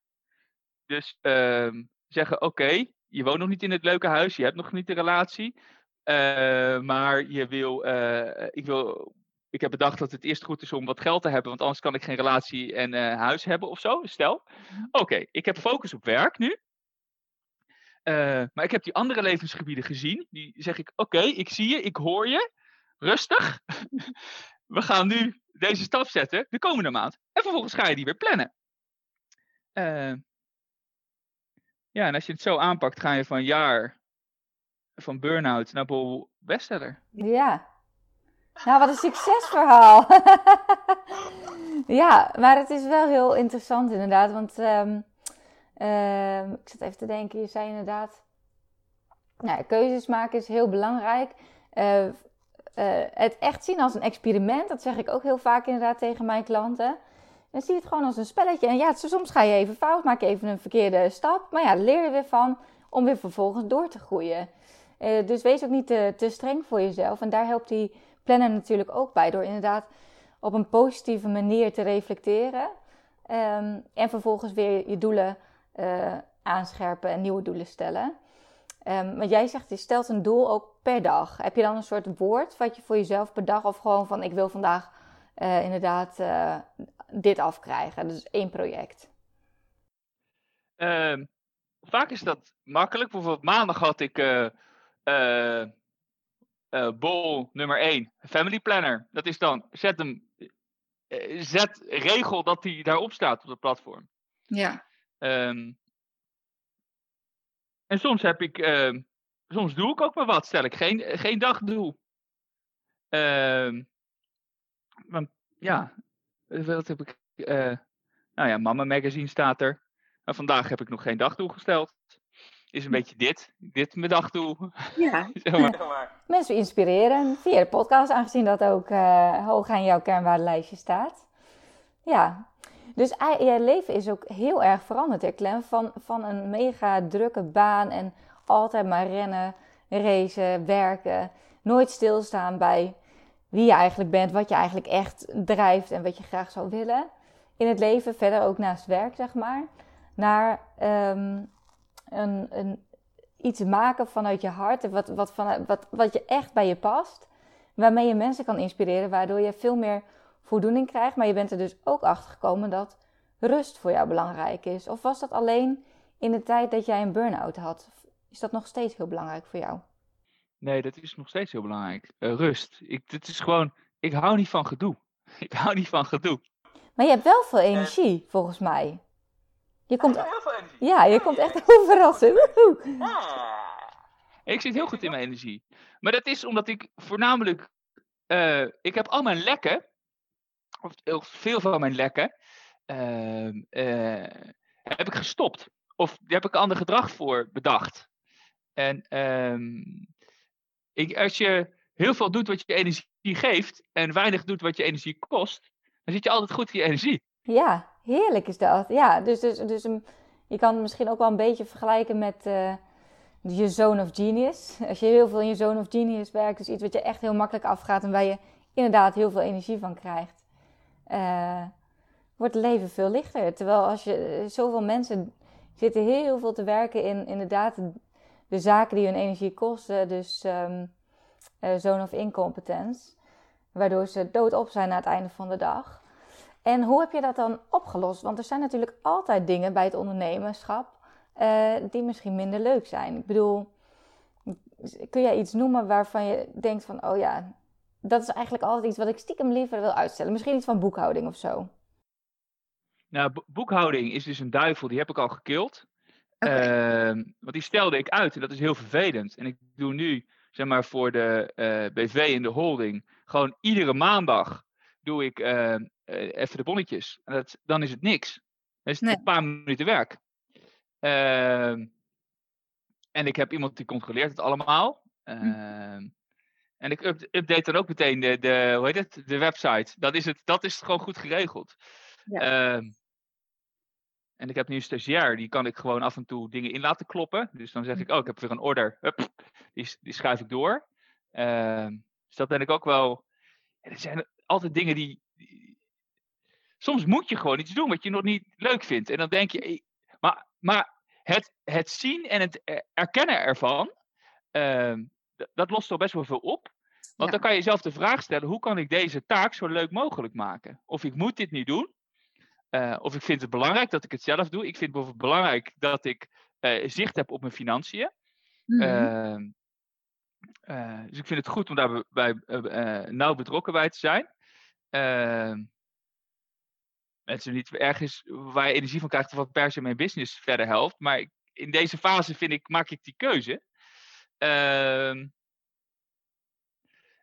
Dus uh, zeggen: oké, je woont nog niet in het leuke huis, je hebt nog niet de relatie, uh, maar je wil, ik wil ik heb bedacht dat het eerst goed is om wat geld te hebben, want anders kan ik geen relatie en uh, huis hebben of zo. Stel, mhm. oké, ik heb focus op werk nu. Uh, maar ik heb die andere levensgebieden gezien. Die zeg ik, oké, ik zie je, ik hoor je. Rustig. We gaan nu deze stap zetten de komende maand. En vervolgens ga je die weer plannen. Uh, ja, en als je het zo aanpakt, ga je van jaar van burn-out naar bol bestseller. Ja, nou, wat een succesverhaal. ja, maar het is wel heel interessant inderdaad. Want um, uh, ik zat even te denken, je zei inderdaad... Nou, keuzes maken is heel belangrijk. Uh, uh, het echt zien als een experiment, dat zeg ik ook heel vaak inderdaad tegen mijn klanten. Dan zie het gewoon als een spelletje. En ja, soms ga je even fout, maak je even een verkeerde stap. Maar ja, leer je weer van om weer vervolgens door te groeien. Uh, dus wees ook niet te, te streng voor jezelf. En daar helpt die plannen natuurlijk ook bij. Door inderdaad op een positieve manier te reflecteren. Um, en vervolgens weer je doelen uh, aanscherpen en nieuwe doelen stellen. Um, jij zegt, je stelt een doel ook per dag. Heb je dan een soort woord wat je voor jezelf per dag... of gewoon van, ik wil vandaag uh, inderdaad uh, dit afkrijgen. Dus één project. Ehm, vaak is dat makkelijk. Bijvoorbeeld maandag had ik uh, bol nummer 1, Family Planner. Dat is dan, zet hem, uh, zet regel dat hij daarop staat op het platform. Ja. Um, en soms heb ik, uh, soms doe ik ook maar wat, stel ik geen, geen dagdoel. Um, want ja, wat heb ik, nou ja, Mama Magazine staat er. Maar vandaag heb ik nog geen dagdoel gesteld is een beetje dit. Dit mijn dag toe. Ja. Mensen inspireren via de podcast, aangezien dat ook uh, hoog aan jouw kernwaardelijstje staat. Ja, dus je leven is ook heel erg veranderd, hè Clem? Van, van een mega drukke baan en altijd maar rennen, racen, werken. Nooit stilstaan bij wie je eigenlijk bent, wat je eigenlijk echt drijft en wat je graag zou willen. In het leven, verder ook naast werk, zeg maar. Naar um, een, een, iets maken vanuit je hart, wat, wat, van, wat, wat je echt bij je past, waarmee je mensen kan inspireren, waardoor je veel meer voldoening krijgt. Maar je bent er dus ook achter gekomen dat rust voor jou belangrijk is. Of was dat alleen in de tijd dat jij een burn-out had? Is dat nog steeds heel belangrijk voor jou? Nee, dat is nog steeds heel belangrijk. Uh, rust. Ik, het is gewoon, ik hou niet van gedoe. Ik hou niet van gedoe. Maar je hebt wel veel energie, volgens mij. Je komt, heel veel energie. Ja, je komt echt overal zo. Ik zit heel goed in mijn energie. Maar dat is omdat ik voornamelijk. Uh, ik heb al mijn lekken, of veel van mijn lekken, uh, uh, heb ik gestopt. Of daar heb ik een ander gedrag voor bedacht. En um, ik, als je heel veel doet wat je energie geeft en weinig doet wat je energie kost, dan zit je altijd goed in je energie. Ja, heerlijk is dat. Ja, dus, dus, dus je kan het misschien ook wel een beetje vergelijken met uh, je zone of genius. Als je heel veel in je zone of genius werkt, dus iets wat je echt heel makkelijk afgaat en waar je inderdaad heel veel energie van krijgt, uh, wordt het leven veel lichter. Terwijl als je zoveel mensen zitten heel veel te werken in inderdaad de zaken die hun energie kosten, dus um, zone of incompetence, waardoor ze doodop zijn na het einde van de dag. En hoe heb je dat dan opgelost? Want er zijn natuurlijk altijd dingen bij het ondernemerschap uh, die misschien minder leuk zijn. Ik bedoel, kun jij iets noemen waarvan je denkt van, oh ja, dat is eigenlijk altijd iets wat ik stiekem liever wil uitstellen. Misschien iets van boekhouding of zo. Nou, boekhouding is dus een duivel, die heb ik al gekild. Okay. Uh, want die stelde ik uit en dat is heel vervelend. En ik doe nu, zeg maar, voor de uh, BV in de holding, gewoon iedere maandag doe ik uh, even de bonnetjes. En dat, dan is het niks. Dat is nee. een paar minuten werk. Ehm, en ik heb iemand die controleert het allemaal. Hm. En ik update dan ook meteen de, de, hoe heet het, de website. Dat is, het, dat is gewoon goed geregeld. Ja. En ik heb nu een stagiair, die kan ik gewoon af en toe dingen in laten kloppen. Dus dan zeg ik, oh, ik heb weer een order. Hup, die, die schuif ik door. Uh, dus dat ben ik ook wel. Er zijn altijd dingen die, Soms moet je gewoon iets doen wat je nog niet leuk vindt. En dan denk je. Maar, maar het, het zien en het erkennen ervan. Uh, dat lost toch best wel veel op. Want dan kan je jezelf de vraag stellen: hoe kan ik deze taak zo leuk mogelijk maken? Of ik moet dit niet doen. Uh, of ik vind het belangrijk dat ik het zelf doe. Ik vind het bijvoorbeeld belangrijk dat ik uh, zicht heb op mijn financiën. Mm -hmm. uh, dus ik vind het goed om daarbij nauw betrokken bij te zijn. Is niet ergens waar je energie van krijgt of wat per se mijn business verder helpt. Maar ik, in deze fase vind ik, maak ik die keuze. Ehm,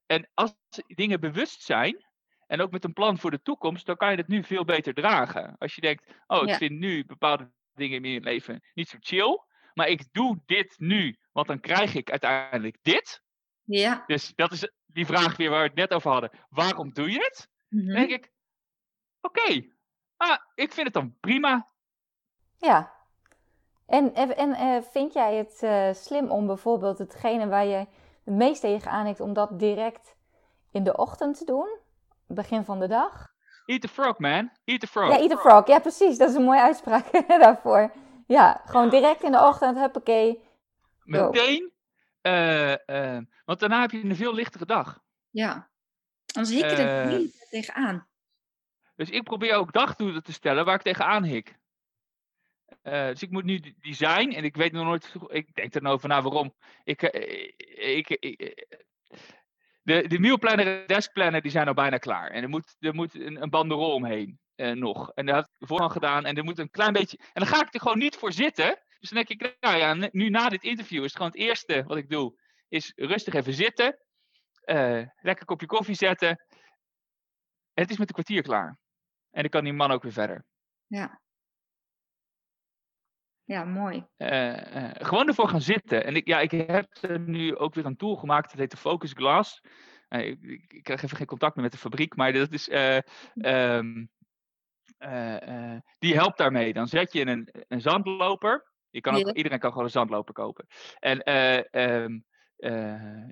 en als dingen bewust zijn, en ook met een plan voor de toekomst, dan kan je het nu veel beter dragen. Als je denkt, oh, ik ja. vind nu bepaalde dingen in mijn leven niet zo chill, maar ik doe dit nu, want dan krijg ik uiteindelijk dit. Ja. Dus dat is die vraag weer waar we het net over hadden. Waarom doe je het? Mm -hmm. Dan denk ik, oké, okay, ah, ik vind het dan prima. Ja. En, en uh, vind jij het uh, slim om bijvoorbeeld hetgene waar je het meest tegen om dat direct in de ochtend te doen? begin van de dag. Eat the frog, man. Eat the frog. Ja, eat the frog. Ja, precies. Dat is een mooie uitspraak daarvoor. Ja, gewoon direct in de ochtend, huppakee. Meteen. Uh, uh, want daarna heb je een veel lichtere dag. Ja. Anders hik je er uh, niet tegenaan. Dus ik probeer ook dagdoelen te stellen waar ik tegenaan hik. dus ik moet nu design en ik weet nog nooit. Ik denk er nou over na waarom. Ik, ik, ik, de, de mealplanner en deskplanner die zijn al bijna klaar. En er moet, er moet een, een banderol omheen nog. En dat had ik vooral gedaan. En er moet een klein beetje. En dan ga ik er gewoon niet voor zitten. Dus dan denk ik, nou ja, nu na dit interview is het gewoon het eerste wat ik doe. Is rustig even zitten. Lekker kopje koffie zetten. En het is met een kwartier klaar. En dan kan die man ook weer verder. Ja. Ja, mooi. Uh, uh, gewoon ervoor gaan zitten. En ik, ja, ik heb er nu ook weer een tool gemaakt, dat heet de Focus Glass. Uh, ik, ik, krijg even geen contact meer met de fabriek, maar dat is, um, die helpt daarmee. Dan zet je een, een zandloper. Je kan ook, ja. Iedereen kan gewoon een zandloper kopen. En um,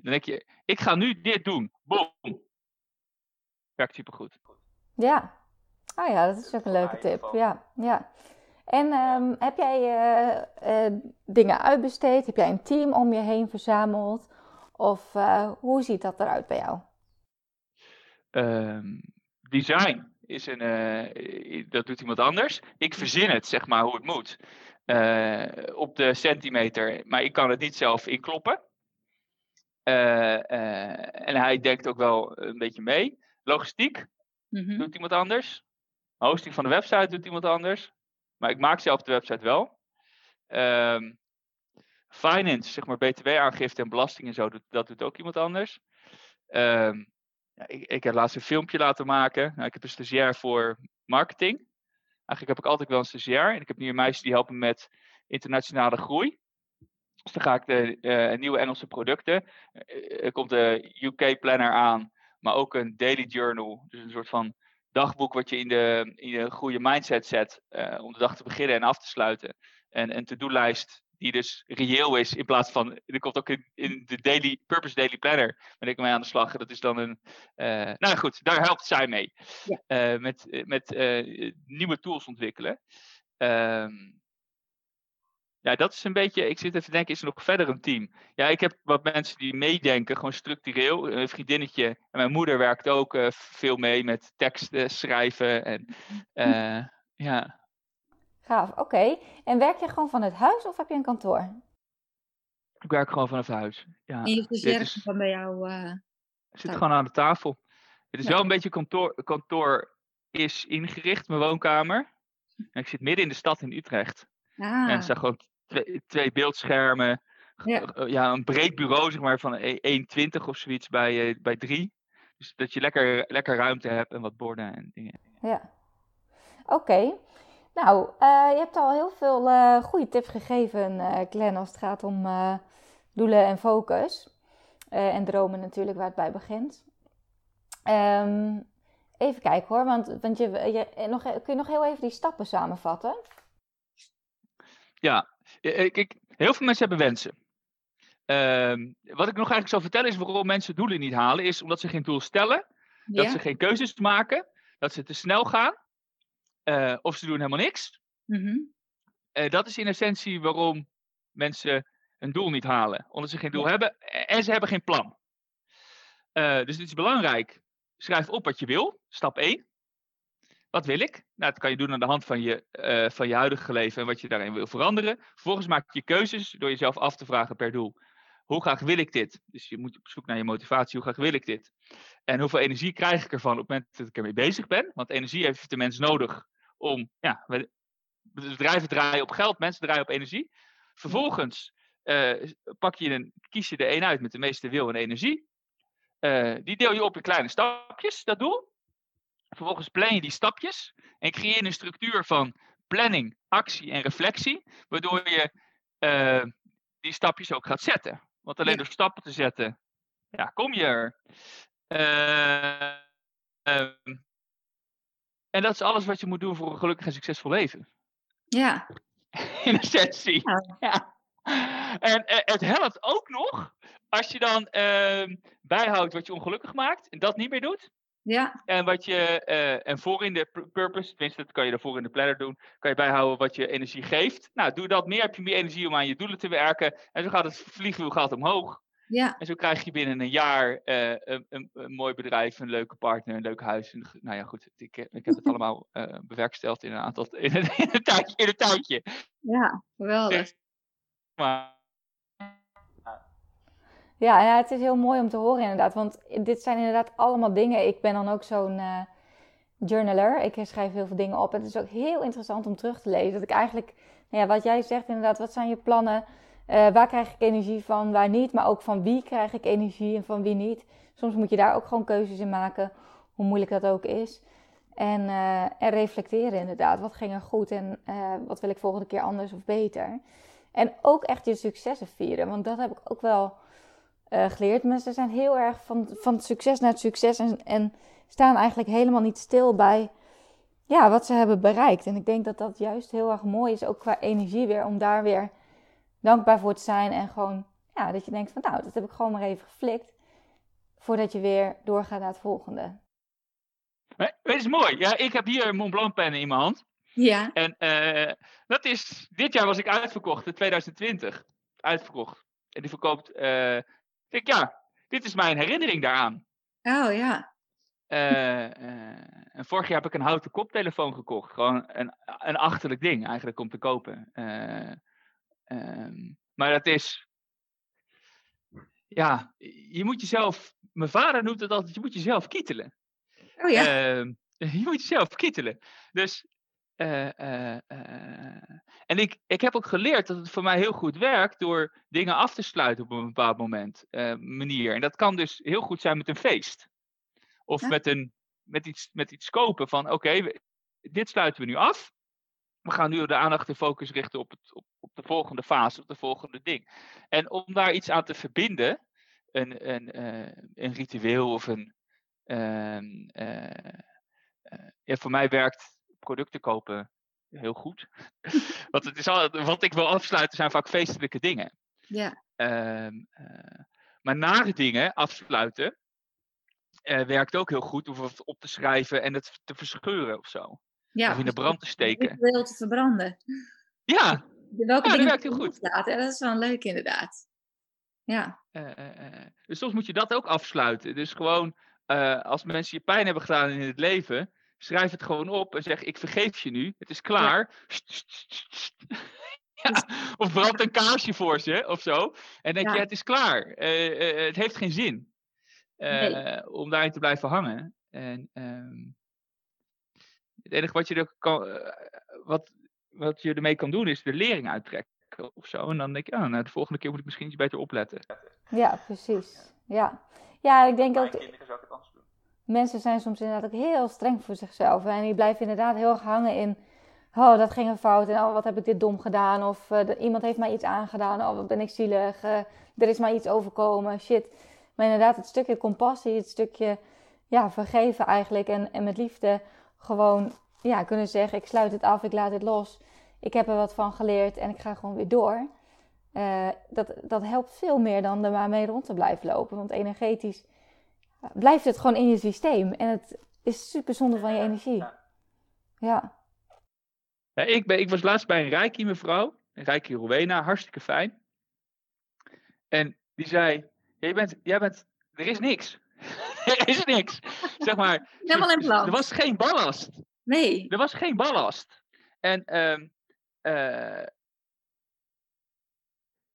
dan denk je, ik ga nu dit doen. Boom. Werkt supergoed. Ja. Oh ja, dat is ook een leuke tip. Ja, ja. En um, heb jij uh, uh, dingen uitbesteed? Heb jij een team om je heen verzameld? Of uh, hoe ziet dat eruit bij jou? Um, design is een, dat doet iemand anders. Ik verzin het, zeg maar, hoe het moet. op de centimeter, maar ik kan het niet zelf inkloppen. en hij denkt ook wel een beetje mee. Logistiek mm -hmm. doet iemand anders. Hosting van de website doet iemand anders. Maar ik maak zelf de website wel. Um, finance, zeg maar btw-aangifte en belasting en zo, dat doet ook iemand anders. Um, ja, ik, ik, heb laatst een filmpje laten maken. Nou, ik heb een stagiair voor marketing. Eigenlijk heb ik altijd wel een stagiair. En ik heb nu een meisje die helpt me met internationale groei. Dus dan ga ik de uh, nieuwe Engelse producten. Uh, er komt de UK Planner aan, maar ook een daily journal. Dus een soort van dagboek wat je in de, in de goede mindset zet uh, om de dag te beginnen en af te sluiten. En een to-do-lijst die dus reëel is in plaats van, er komt ook in, in, de daily, Purpose Daily Planner, ben ik mee aan de slag. Dat is dan een, uh, nou goed, daar helpt zij mee. Ja. Uh, met met nieuwe tools ontwikkelen. Um, ja, dat is een beetje, ik zit even te denken, is er nog verder een team? Ja, ik heb wat mensen die meedenken, gewoon structureel. Een vriendinnetje en mijn moeder werkt ook uh, veel mee met teksten schrijven. En, uh, ja. Gaaf, oké. En werk je gewoon van het huis of heb je een kantoor? Ik werk gewoon vanaf huis. Ja. En je stagiair is van bij jou? Uh, zit gewoon aan de tafel. Het is wel een beetje kantoor, kantoor is ingericht, mijn woonkamer. En ik zit midden in de stad in Utrecht. Ah. En er zijn gewoon twee, twee beeldschermen. Ja. ja. een breed bureau, zeg maar, van 1,20 of zoiets bij, uh, bij 3. Dus dat je lekker, lekker ruimte hebt en wat borden en dingen. Ja. Oké. Nou, uh, je hebt al heel veel uh, goede tips gegeven, uh, Glenn, als het gaat om doelen en focus. en dromen natuurlijk, waar het bij begint. Um, even kijken hoor, want, want je, je, nog, kun je nog heel even die stappen samenvatten? Ja, kijk, heel veel mensen hebben wensen. Uh, wat ik nog eigenlijk zou vertellen is waarom mensen doelen niet halen, is omdat ze geen doel stellen, dat ze geen keuzes maken, dat ze te snel gaan, uh, of ze doen helemaal niks. Mm -hmm. uh, dat is in essentie waarom mensen een doel niet halen, omdat ze geen doel hebben en ze hebben geen plan. Uh, dus het is belangrijk. Schrijf op wat je wil, stap 1. Wat wil ik? Nou, dat kan je doen aan de hand van je, uh, van je huidige leven en wat je daarin wil veranderen. Vervolgens maak je keuzes door jezelf af te vragen per doel. Hoe graag wil ik dit? Dus je moet op zoek naar je motivatie. Hoe graag wil ik dit? En hoeveel energie krijg ik ervan op het moment dat ik ermee bezig ben? Want energie heeft de mens nodig om. Ja, bedrijven draaien op geld, mensen draaien op energie. Vervolgens uh, pak je een, kies je er één uit met de meeste wil en energie. Uh, die deel je op in kleine stapjes, dat doel. Vervolgens plan je die stapjes en creëer een structuur van planning, actie en reflectie, waardoor je uh, die stapjes ook gaat zetten. Want alleen door stappen te zetten, ja, kom je er. Uh, uh, en dat is alles wat je moet doen voor een gelukkig en succesvol leven. Ja. In essentie. Ja. ja. En uh, het helpt ook nog als je dan ehm, bijhoudt wat je ongelukkig maakt en dat niet meer doet. Ja. En wat je, uh, en voor in de purpose, tenminste dat kan je daarvoor in de planner doen, kan je bijhouden wat je energie geeft. Nou, doe dat meer, heb je meer energie om aan je doelen te werken. En zo gaat het vliegwiel gaat omhoog. Ja. En zo krijg je binnen een jaar uh, een, een, een, mooi bedrijf, een leuke partner, een leuk huis. Nou ja, goed, ik, ik heb het allemaal uh, bewerkstelligd in een aantal, in een, in een, tijdje, in een tijdje. Ja, geweldig. Maar, ja, het is heel mooi om te horen inderdaad. Want dit zijn inderdaad allemaal dingen. Ik ben dan ook zo'n uh, journaler. Ik schrijf heel veel dingen op. Het is ook heel interessant om terug te lezen. Dat ik eigenlijk, nou ja, wat jij zegt inderdaad, wat zijn je plannen? Uh, waar krijg ik energie van, waar niet? Maar ook van wie krijg ik energie en van wie niet? Soms moet je daar ook gewoon keuzes in maken, hoe moeilijk dat ook is. En, uh, en reflecteren inderdaad. Wat ging er goed en wat wil ik volgende keer anders of beter? En ook echt je successen vieren. Want dat heb ik ook wel uh, geleerd. Mensen zijn heel erg van, van het succes naar het succes en, en staan eigenlijk helemaal niet stil bij ja, wat ze hebben bereikt. En ik denk dat dat juist heel erg mooi is, ook qua energie weer, om daar weer dankbaar voor te zijn. En gewoon, ja, dat je denkt van nou, dat heb ik gewoon maar even geflikt. Voordat je weer doorgaat naar het volgende. Het is mooi. Ja, ik heb hier een Mont Blanc pennen in mijn hand. Ja. En uh, dat is, dit jaar was ik uitverkocht, in 2020. Uitverkocht. En die verkoopt uh, ik, ja, dit is mijn herinnering daaraan. Oh ja. Uh, uh, en vorig jaar heb ik een houten koptelefoon gekocht. Gewoon een, een achterlijk ding eigenlijk om te kopen. Uh, um, maar dat is. Ja, je moet jezelf. Mijn vader noemt het altijd: je moet jezelf kietelen. Oh ja. Ehm, je moet jezelf kietelen. Dus uh, uh, uh, en ik, ik heb ook geleerd dat het voor mij heel goed werkt door dingen af te sluiten op een bepaald moment, manier. En dat kan dus heel goed zijn met een feest. Of ja. met, een, met, iets, met iets kopen van oké, okay, dit sluiten we nu af. We gaan nu de aandacht en focus richten op, het, op, op de volgende fase, op de volgende ding. En om daar iets aan te verbinden, een, een, een ritueel of een. Ehm, ja, voor mij werkt producten kopen heel goed. Want het is al, wat ik wil afsluiten zijn vaak feestelijke dingen. Ja. Uh, uh, maar nare dingen afsluiten uh, werkt ook heel goed. Of op te schrijven en het te verscheuren of zo. Ja, of in de brand te steken. Wil te verbranden. Ja, welke Ja, dat dingen werkt heel goed. hè? Dat is wel leuk inderdaad. Ja, Eh, eh, eh. Dus soms moet je dat ook afsluiten. Dus gewoon, eh, als mensen je pijn hebben gedaan in het leven, schrijf het gewoon op en zeg: Ik vergeef je nu, het is klaar. Ja, of brand een kaarsje voor ze of zo. En denk Ja. je: Het is klaar. Eh, eh, het heeft geen zin eh, Nee. om daarin te blijven hangen. En ehm, het enige wat je, er kan, wat, wat je ermee kan doen, is de lering uittrekken of zo. En dan denk je: oh, nou, de volgende keer moet ik misschien iets beter opletten. Ja, precies. Ja. ja, ik denk ook, mensen zijn soms inderdaad ook heel streng voor zichzelf. En die blijven inderdaad heel erg hangen in, oh, dat ging een fout. En oh, wat heb ik dit dom gedaan. Of eh, iemand heeft mij iets aangedaan. Oh, wat ben ik zielig. eh, er is mij iets overkomen. Shit. Maar inderdaad, het stukje compassie, het stukje ja, vergeven eigenlijk. En, en met liefde gewoon ja, kunnen zeggen, ik sluit het af, ik laat het los. Ik heb er wat van geleerd en ik ga gewoon weer door. Eh, dat, dat helpt veel meer dan er maar mee rond te blijven lopen. Want energetisch blijft het gewoon in je systeem. En het is super zonde van je energie. Ja, Ja, ik, ben, ik was laatst bij een Reiki mevrouw, een Reiki Rowena, hartstikke fijn. En die zei, jij bent, jij bent, er is niks. er is niks. Zeg maar, helemaal in plan. er was geen ballast. Nee, Er was geen ballast. En ehm, eh,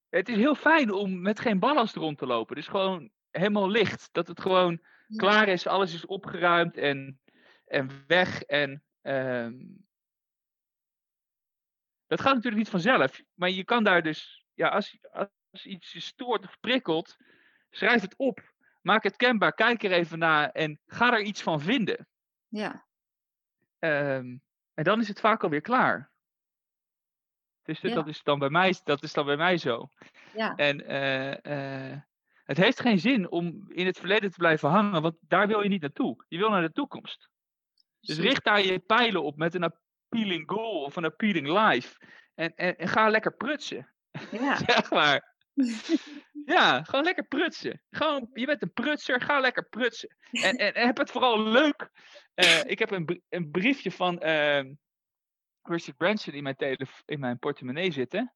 het is heel fijn om met geen ballast rond te lopen. Dus gewoon helemaal licht. Dat het gewoon Ja. klaar is, alles is opgeruimd en, en weg. En ehm, dat gaat natuurlijk niet vanzelf. Maar je kan daar dus, ja, als, als iets je stoort of prikkelt, schrijf het op. Maak het kenbaar, kijk er even naar en ga er iets van vinden. ja, Ehm, en dan is het vaak alweer klaar. Dus Ja. dat, is dan bij mij, dat is dan bij mij zo. ja, En eh, eh, het heeft geen zin om in het verleden te blijven hangen, want daar wil je niet naartoe. Je wil naar de toekomst. Dus richt daar je pijlen op met een appealing goal of een appealing life. En, en, en ga lekker prutsen. Ja, Zeg maar. Ja, gewoon lekker prutsen. Gewoon, je bent een prutser, ga lekker prutsen. En, en, en heb het vooral leuk. Eh, ik heb een, een briefje van ehm Richard Branson in mijn, in mijn portemonnee zitten.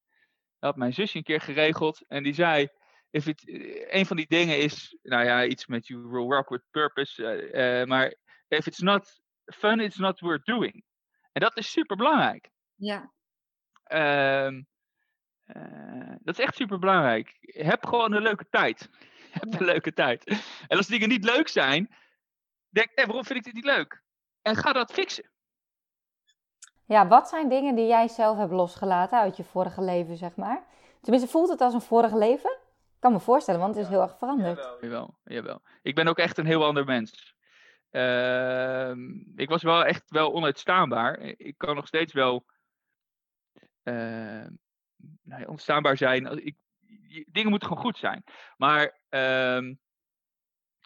Dat had mijn zusje een keer geregeld. En die zei, if it, eh, een van die dingen is, nou ja, iets met you will work with purpose. eh, eh, maar if it's not fun, it's not worth doing. En dat is super belangrijk. ja, Ehm, eh, dat is echt super belangrijk. Heb gewoon een leuke tijd. Heb een leuke tijd. En als dingen niet leuk zijn, denk, eh, waarom vind ik dit niet leuk? En ga dat fixen. Ja, wat zijn dingen die jij zelf hebt losgelaten uit je vorige leven, zeg maar? Tenminste, voelt het als een vorige leven? Ik kan me voorstellen, want het is heel erg veranderd. Jawel, jawel. Ik ben ook echt een heel ander mens. Ehm, ik was wel echt wel onuitstaanbaar. Ik kan nog steeds wel onstaanbaar zijn. Ik, dingen moeten gewoon goed zijn. Maar ehm,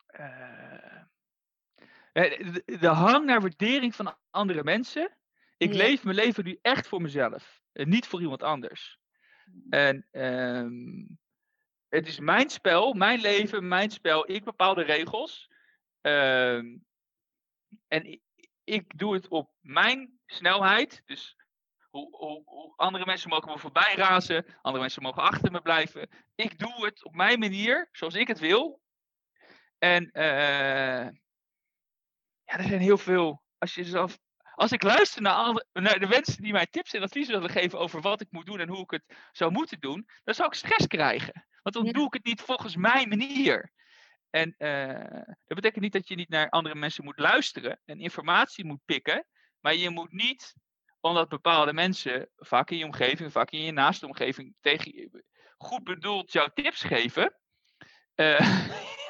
eh, eh, de, de hang naar waardering van andere mensen. Ik Ja. leef mijn leven nu echt voor mezelf. En niet voor iemand anders. En ehm, het is mijn spel, mijn leven, mijn spel. Ik bepaal de regels. Ehm, en ik, doe het op mijn snelheid. Dus hoe, hoe andere mensen mogen me voorbij razen. Andere mensen mogen achter me blijven. Ik doe het op mijn manier, zoals ik het wil. En eh, ja, er zijn heel veel. Als, je zelf, als ik luister naar, alle, naar de mensen die mij tips en adviezen willen geven over wat ik moet doen en hoe ik het zou moeten doen, dan zou ik stress krijgen. Want dan Ja. doe ik het niet volgens mijn manier. En eh, dat betekent niet dat je niet naar andere mensen moet luisteren en informatie moet pikken. Maar je moet niet, omdat bepaalde mensen, vaak in je omgeving, vaak in je naaste omgeving, tegen je goed bedoeld jouw tips geven. eh,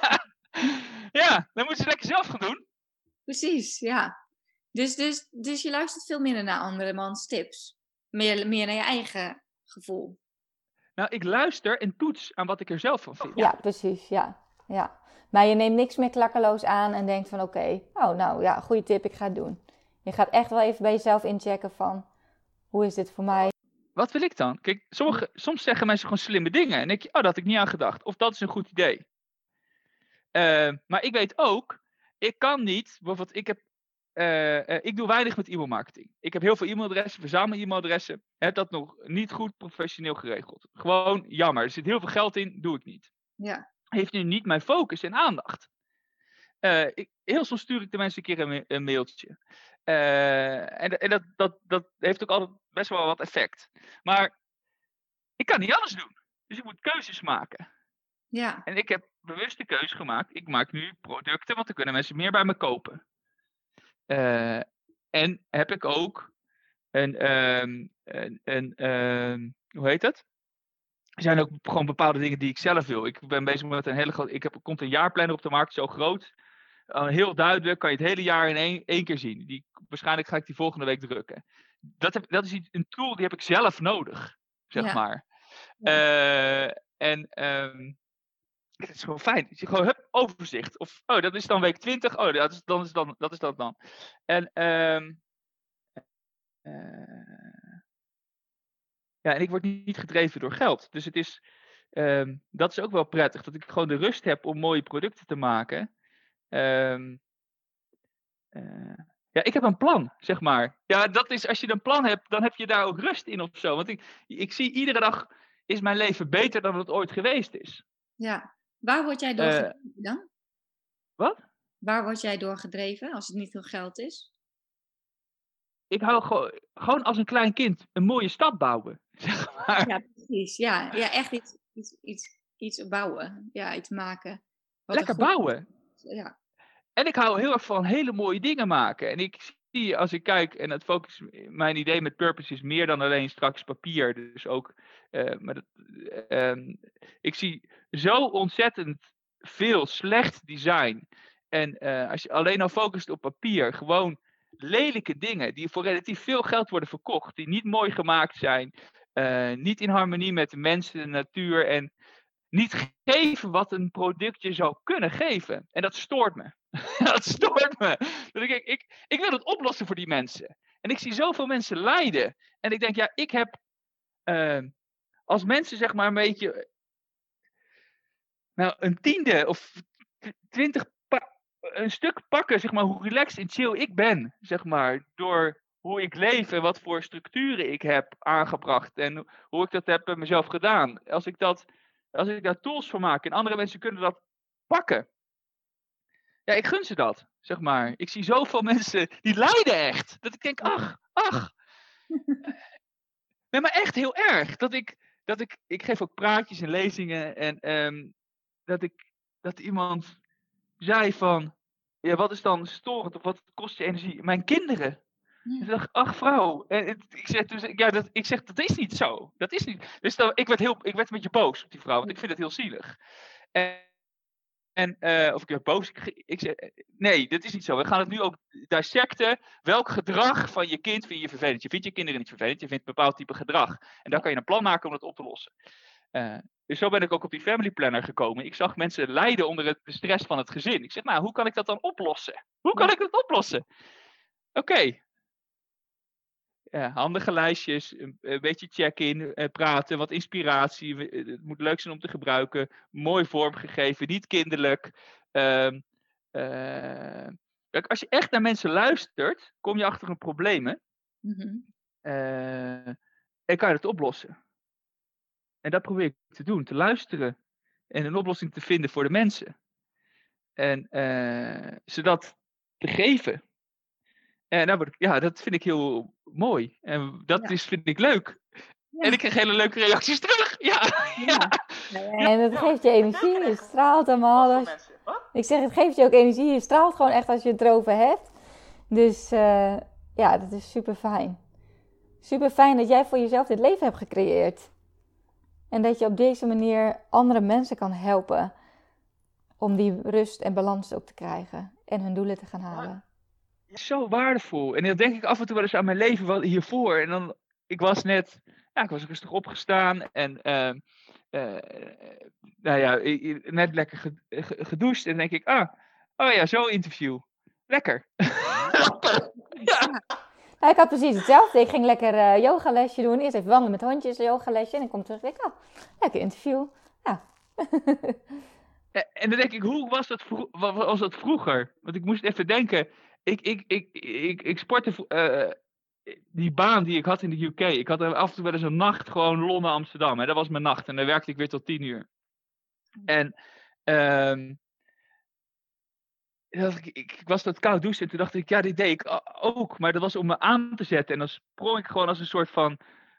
ja, ja, dan moeten ze lekker zelf gaan doen. precies, ja. Dus, dus, dus je luistert veel minder naar andere mans tips. Meer, meer naar je eigen gevoel. Nou, ik luister en toets aan wat ik er zelf van vind. Ja, precies, ja. ja. Maar je neemt niks meer klakkeloos aan en denkt van oké, oh nou ja, goede tip, ik ga het doen. Je gaat echt wel even bij jezelf inchecken van, hoe is dit voor mij? Wat wil ik dan? Kijk, sommige, soms zeggen mensen gewoon slimme dingen. En denk je, oh, dat had ik niet aan gedacht. Of dat is een goed idee. Eh, maar ik weet ook, ik kan niet, bijvoorbeeld, ik heb eh, eh, ik doe weinig met e-mailmarketing. Ik heb heel veel e-mailadressen, verzamel e-mailadressen. Heb dat nog niet goed professioneel geregeld. Gewoon jammer. Er zit heel veel geld in, doe ik niet. Ja. Heeft nu niet mijn focus en aandacht. Eh, ik, heel soms stuur ik de mensen een keer een, ma- een mailtje. En en dat, dat, dat heeft ook altijd best wel wat effect. Maar ik kan niet alles doen. Dus ik moet keuzes maken. Ja. En ik heb bewust de keuze gemaakt. Ik maak nu producten, want dan kunnen mensen meer bij me kopen. Eh, en heb ik ook een, ehm, een, een ehm, hoe heet het? Er zijn ook gewoon bepaalde dingen die ik zelf wil. Ik ben bezig met een hele grote. Ik heb, komt een jaarplanner op de markt, zo groot. Heel duidelijk, kan je het hele jaar in één, één keer zien. Die, waarschijnlijk ga ik die volgende week drukken. Dat, heb, dat is iets, een tool die heb ik zelf nodig, zeg Ja. maar. Ja. Eh, en ehm, het is gewoon fijn. Je gewoon hup, overzicht. Of, oh, dat is dan week 20. Oh, dat is dan, is dan, dat is dat dan. En, ehm, eh, ja, en ik word niet gedreven door geld. Dus het is, ehm, dat is ook wel prettig. Dat ik gewoon de rust heb om mooie producten te maken. Ehm, eh, ja, ik heb een plan, zeg maar. Ja, dat is, als je een plan hebt, dan heb je daar ook rust in of zo. Want ik, ik zie iedere dag, is mijn leven beter dan het ooit geweest is. Ja. Waar word jij door gedreven dan? Wat? Waar word jij door gedreven als het niet veel geld is? ik hou gewoon, gewoon als een klein kind een mooie stad bouwen. Zeg maar. Ja, precies. Ja, ja echt iets, iets, iets, iets bouwen. Ja, iets maken. wat er Lekker bouwen. is. Ja. En ik hou heel erg van hele mooie dingen maken. En ik zie als ik kijk, en het focus, mijn idee met Purpose is meer dan alleen straks papier. Dus ook, eh, maar dat, eh, ehm, ik zie zo ontzettend veel slecht design. En eh, als je alleen al focust op papier, gewoon lelijke dingen die voor relatief veel geld worden verkocht, die niet mooi gemaakt zijn, eh, niet in harmonie met de mensen, de natuur en niet geven wat een productje zou kunnen geven. En dat stoort me. dat stoort me. Dus ik, ik, ik wil het oplossen voor die mensen. En ik zie zoveel mensen lijden. En ik denk, ja, ik heb. eh, als mensen zeg maar een beetje. Nou, een tiende of tw- twintig. een stuk pakken, zeg maar, hoe relaxed en chill ik ben. Zeg maar, door hoe ik leef en wat voor structuren ik heb aangebracht. En hoe ik dat heb bij mezelf gedaan. Als ik, dat, als ik daar tools voor maak en andere mensen kunnen dat pakken. Ja, ik gun ze dat, zeg maar. Ik zie zoveel mensen die lijden echt. Dat ik denk, ach, ach. Nee, maar echt heel erg. Dat ik, dat ik, ik geef ook praatjes en lezingen. En ehm, dat ik, dat iemand zei van, ja, wat is dan storend of wat kost je energie? Mijn kinderen. Ja. Ik dacht, ach vrouw. En ik zeg, dus, ja, dat, ik zeg, dat is niet zo. Dat is niet. Dus dan, ik, werd heel, ik werd een beetje boos op die vrouw, want ik vind het heel zielig. En, en eh, of ik werd boos. Ik, ik zeg, nee, dat is niet zo. We gaan het nu ook dissecten. Welk gedrag van je kind vind je vervelend? Je vindt je kinderen niet vervelend, je vindt een bepaald type gedrag. En dan kan je een plan maken om dat op te lossen. Eh, dus zo ben ik ook op die family planner gekomen. Ik zag mensen lijden onder het, de stress van het gezin. Ik zeg, nou, hoe kan ik dat dan oplossen? Hoe kan ik dat oplossen? Oké, ja, handige lijstjes, een, een beetje check-in, eh, praten, wat inspiratie. eh, Het moet leuk zijn om te gebruiken. Mooi vormgegeven, niet kinderlijk. Ehm, eh, kijk, als je echt naar mensen luistert, kom je achter hun problemen Mhm. eh, en kan je het oplossen. En dat probeer ik te doen, te luisteren en een oplossing te vinden voor de mensen. En eh, ze dat te geven. En ja, dat vind ik heel mooi. En dat Ja. is, vind ik leuk. Ja. En ik krijg hele leuke reacties terug. Ja, ja. En het geeft je energie, je straalt allemaal. Wat? Ik zeg, het geeft je ook energie. Je straalt gewoon echt als je het erover hebt. Dus eh, ja, dat is super fijn. Super fijn dat jij voor jezelf dit leven hebt gecreëerd. En dat je op deze manier andere mensen kan helpen. Om die rust en balans ook te krijgen. En hun doelen te gaan halen. Zo waardevol. En dan denk ik af en toe wel eens aan mijn leven wat hiervoor. En dan, ik was net, ja, ik was rustig opgestaan en, ehm, eh, nou ja, net lekker ge- ge- gedoucht. En dan denk ik, ah, oh ja, zo'n interview. Lekker. Ja. Nou, ik had precies hetzelfde. Ik ging lekker eh yogalesje doen. Eerst even wandelen met hondjes, een yogalesje. En ik kom terug en denk ik, oh, lekker interview. Ja. En dan denk ik, hoe was dat, was dat vroeger? Want ik moest even denken. Ik, ik, ik, ik, ik sportte. eh, die baan die ik had in de UK. Ik had af en toe wel eens een nacht gewoon Londen Amsterdam. Hè? Dat was mijn nacht. En dan werkte ik weer tot tien uur. En ehm, ik, ik, ik was dat koud douchen en toen dacht ik, ja, dit deed ik ook. Maar dat was om me aan te zetten. En dan sprong ik gewoon als een soort van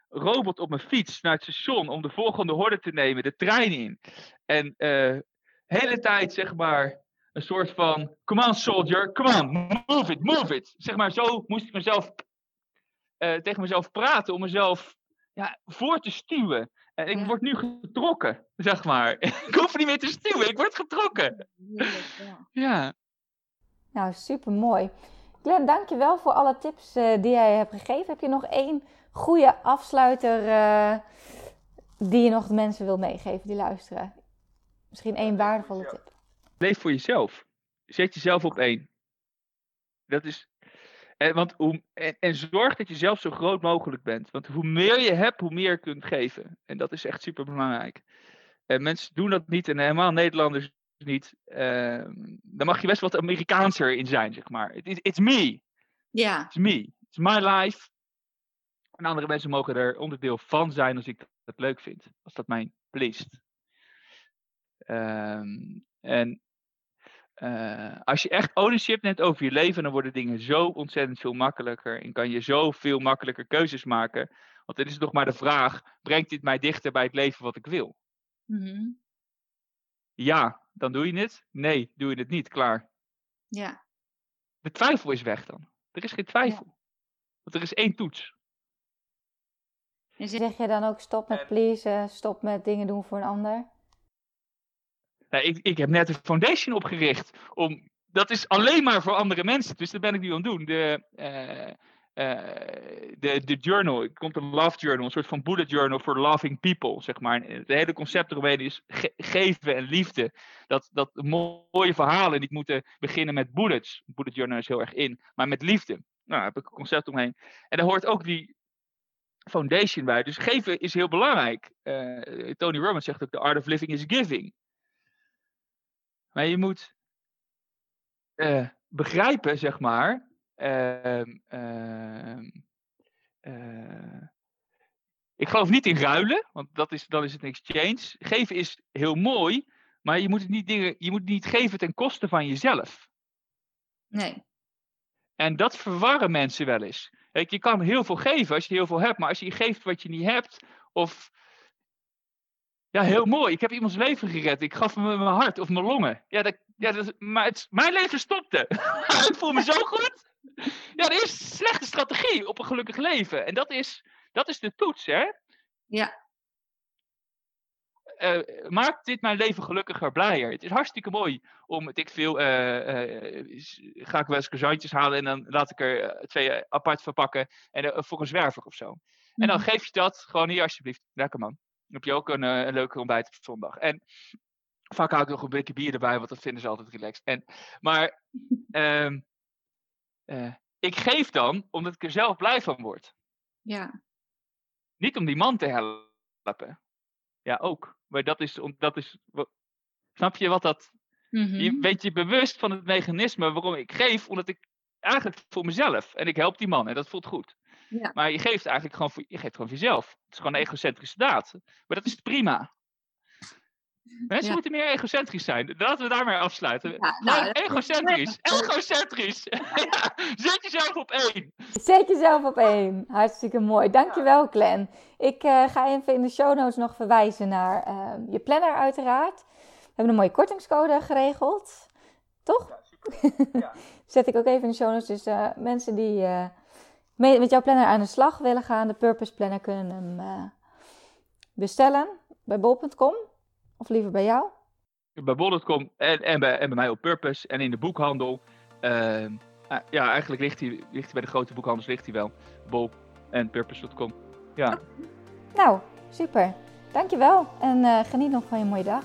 robot op mijn fiets naar het station om de volgende horde te nemen, de trein in. En eh hele tijd, zeg maar, een soort van, come on soldier, come on, move it, move it. Zeg maar, zo moest ik mezelf, eh, tegen mezelf praten om mezelf ja, voor te stuwen. En ik Ja. word nu getrokken, zeg maar. ik hoef niet meer te stuwen, ik word getrokken. Ja. Nou, super mooi. Glenn, dankjewel voor alle tips eh, die jij hebt gegeven. Heb je nog één goede afsluiter eh, die je nog de mensen wil meegeven die luisteren? Misschien één waardevolle tip. Leef voor jezelf. Zet jezelf op één. Dat is. En, want hoe, en, en zorg dat je zelf zo groot mogelijk bent. Want hoe meer je hebt, hoe meer je kunt geven. En dat is echt super belangrijk. En mensen doen dat niet, en helemaal Nederlanders niet. Ehm dan mag je best wat Amerikaanser in zijn, zeg maar. It, it's me. Ja, It's me. It's my life. En andere mensen mogen er onderdeel van zijn als ik dat leuk vind. Als dat mij pleest. Ehm, en eh, als je echt ownership neemt over je leven, dan worden dingen zo ontzettend veel makkelijker. En kan je zo veel makkelijker keuzes maken. Want dan is het nog maar de vraag: brengt dit mij dichter bij het leven wat ik wil? Mhm. Ja, dan doe je het. Nee, doe je het niet. Klaar. ja, De twijfel is weg dan. Er is geen twijfel. Want er is één toets. En zeg- jij dan ook stop met pleasen, stop met dingen doen voor een ander? Ik, ik heb net een foundation opgericht. Om, dat is alleen maar voor andere mensen. Dus dat ben ik nu aan het doen. De, eh, eh, de, de journal. Komt een love journal. Een soort van bullet journal voor loving people. Zeg maar. Het hele concept eromheen is ge- geven en liefde. Dat, dat mooie verhalen niet moeten beginnen met bullets. Bullet journal is heel erg in. Maar met liefde. Nou, daar heb ik een concept omheen. En daar hoort ook die foundation bij. Dus geven is heel belangrijk. Eh, Tony Robbins zegt ook: The art of living is giving. Maar je moet eh, begrijpen, zeg maar. ehm, ehm, eh, ik geloof niet in ruilen, want dat is, dan is het een exchange. Geven is heel mooi, maar je moet, het niet dingen, je moet niet geven ten koste van jezelf. nee. En dat verwarren mensen wel eens. Kijk, je kan heel veel geven als je heel veel hebt, maar als je geeft wat je niet hebt, of ja, heel mooi. Ik heb iemands leven gered. Ik gaf hem mijn hart of mijn longen. Ja, dat, ja dat, maar het, mijn leven stopte. ik voel me zo goed. Ja, dat is een slechte strategie op een gelukkig leven. En dat is, dat is de toets, hè? Ja. Eh, maakt dit mijn leven gelukkiger, blijer? Het is hartstikke mooi om, ik veel, eh, eh, ga ik wel eens croissantjes halen en dan laat ik er twee apart verpakken en voor een zwerver of zo. En dan Mhm. geef je dat gewoon hier alsjeblieft. Lekker man. Dan heb je ook een, eh, een leuke ontbijt op zondag. En vaak hou ik nog een beetje bier erbij, want dat vinden ze altijd relaxed. En, maar ehm, eh, ik geef dan omdat ik er zelf blij van word. Ja, Niet om die man te helpen. Ja, ook. Maar dat is, dat is snap je wat dat... Mhm. Je weet je bewust van het mechanisme waarom ik geef, omdat ik eigenlijk voor mezelf. En ik help die man en dat voelt goed. Ja. Maar je geeft eigenlijk gewoon voor, je geeft gewoon voor jezelf. Het is gewoon een egocentrische daad. Maar dat is prima. Mensen Ja. moeten meer egocentrisch zijn. Laten we daarmee afsluiten. Ja, nou, egocentrisch. Egocentrisch. Ja, Zet jezelf op één. Zet jezelf op één. Hartstikke mooi. Dankjewel, Glenn. Ik eh, ga even in de show notes nog verwijzen naar eh, je planner uiteraard. We hebben een mooie kortingscode geregeld. Toch? Zet ik ook even in de show notes. Dus eh, mensen die eh, met jouw planner aan de slag willen gaan, de Purpose Planner, kunnen hem eh, bestellen bij bol.com. Of liever bij jou. Bij bol.com en, en, bij, en bij mij op Purpose. En in de boekhandel. Ehm, ah, ja, eigenlijk ligt hij, ligt hij bij de grote boekhandels ligt hij wel. Bol en Purpose.com. Ja. Nou, super. Dankjewel en eh, geniet nog van je mooie dag.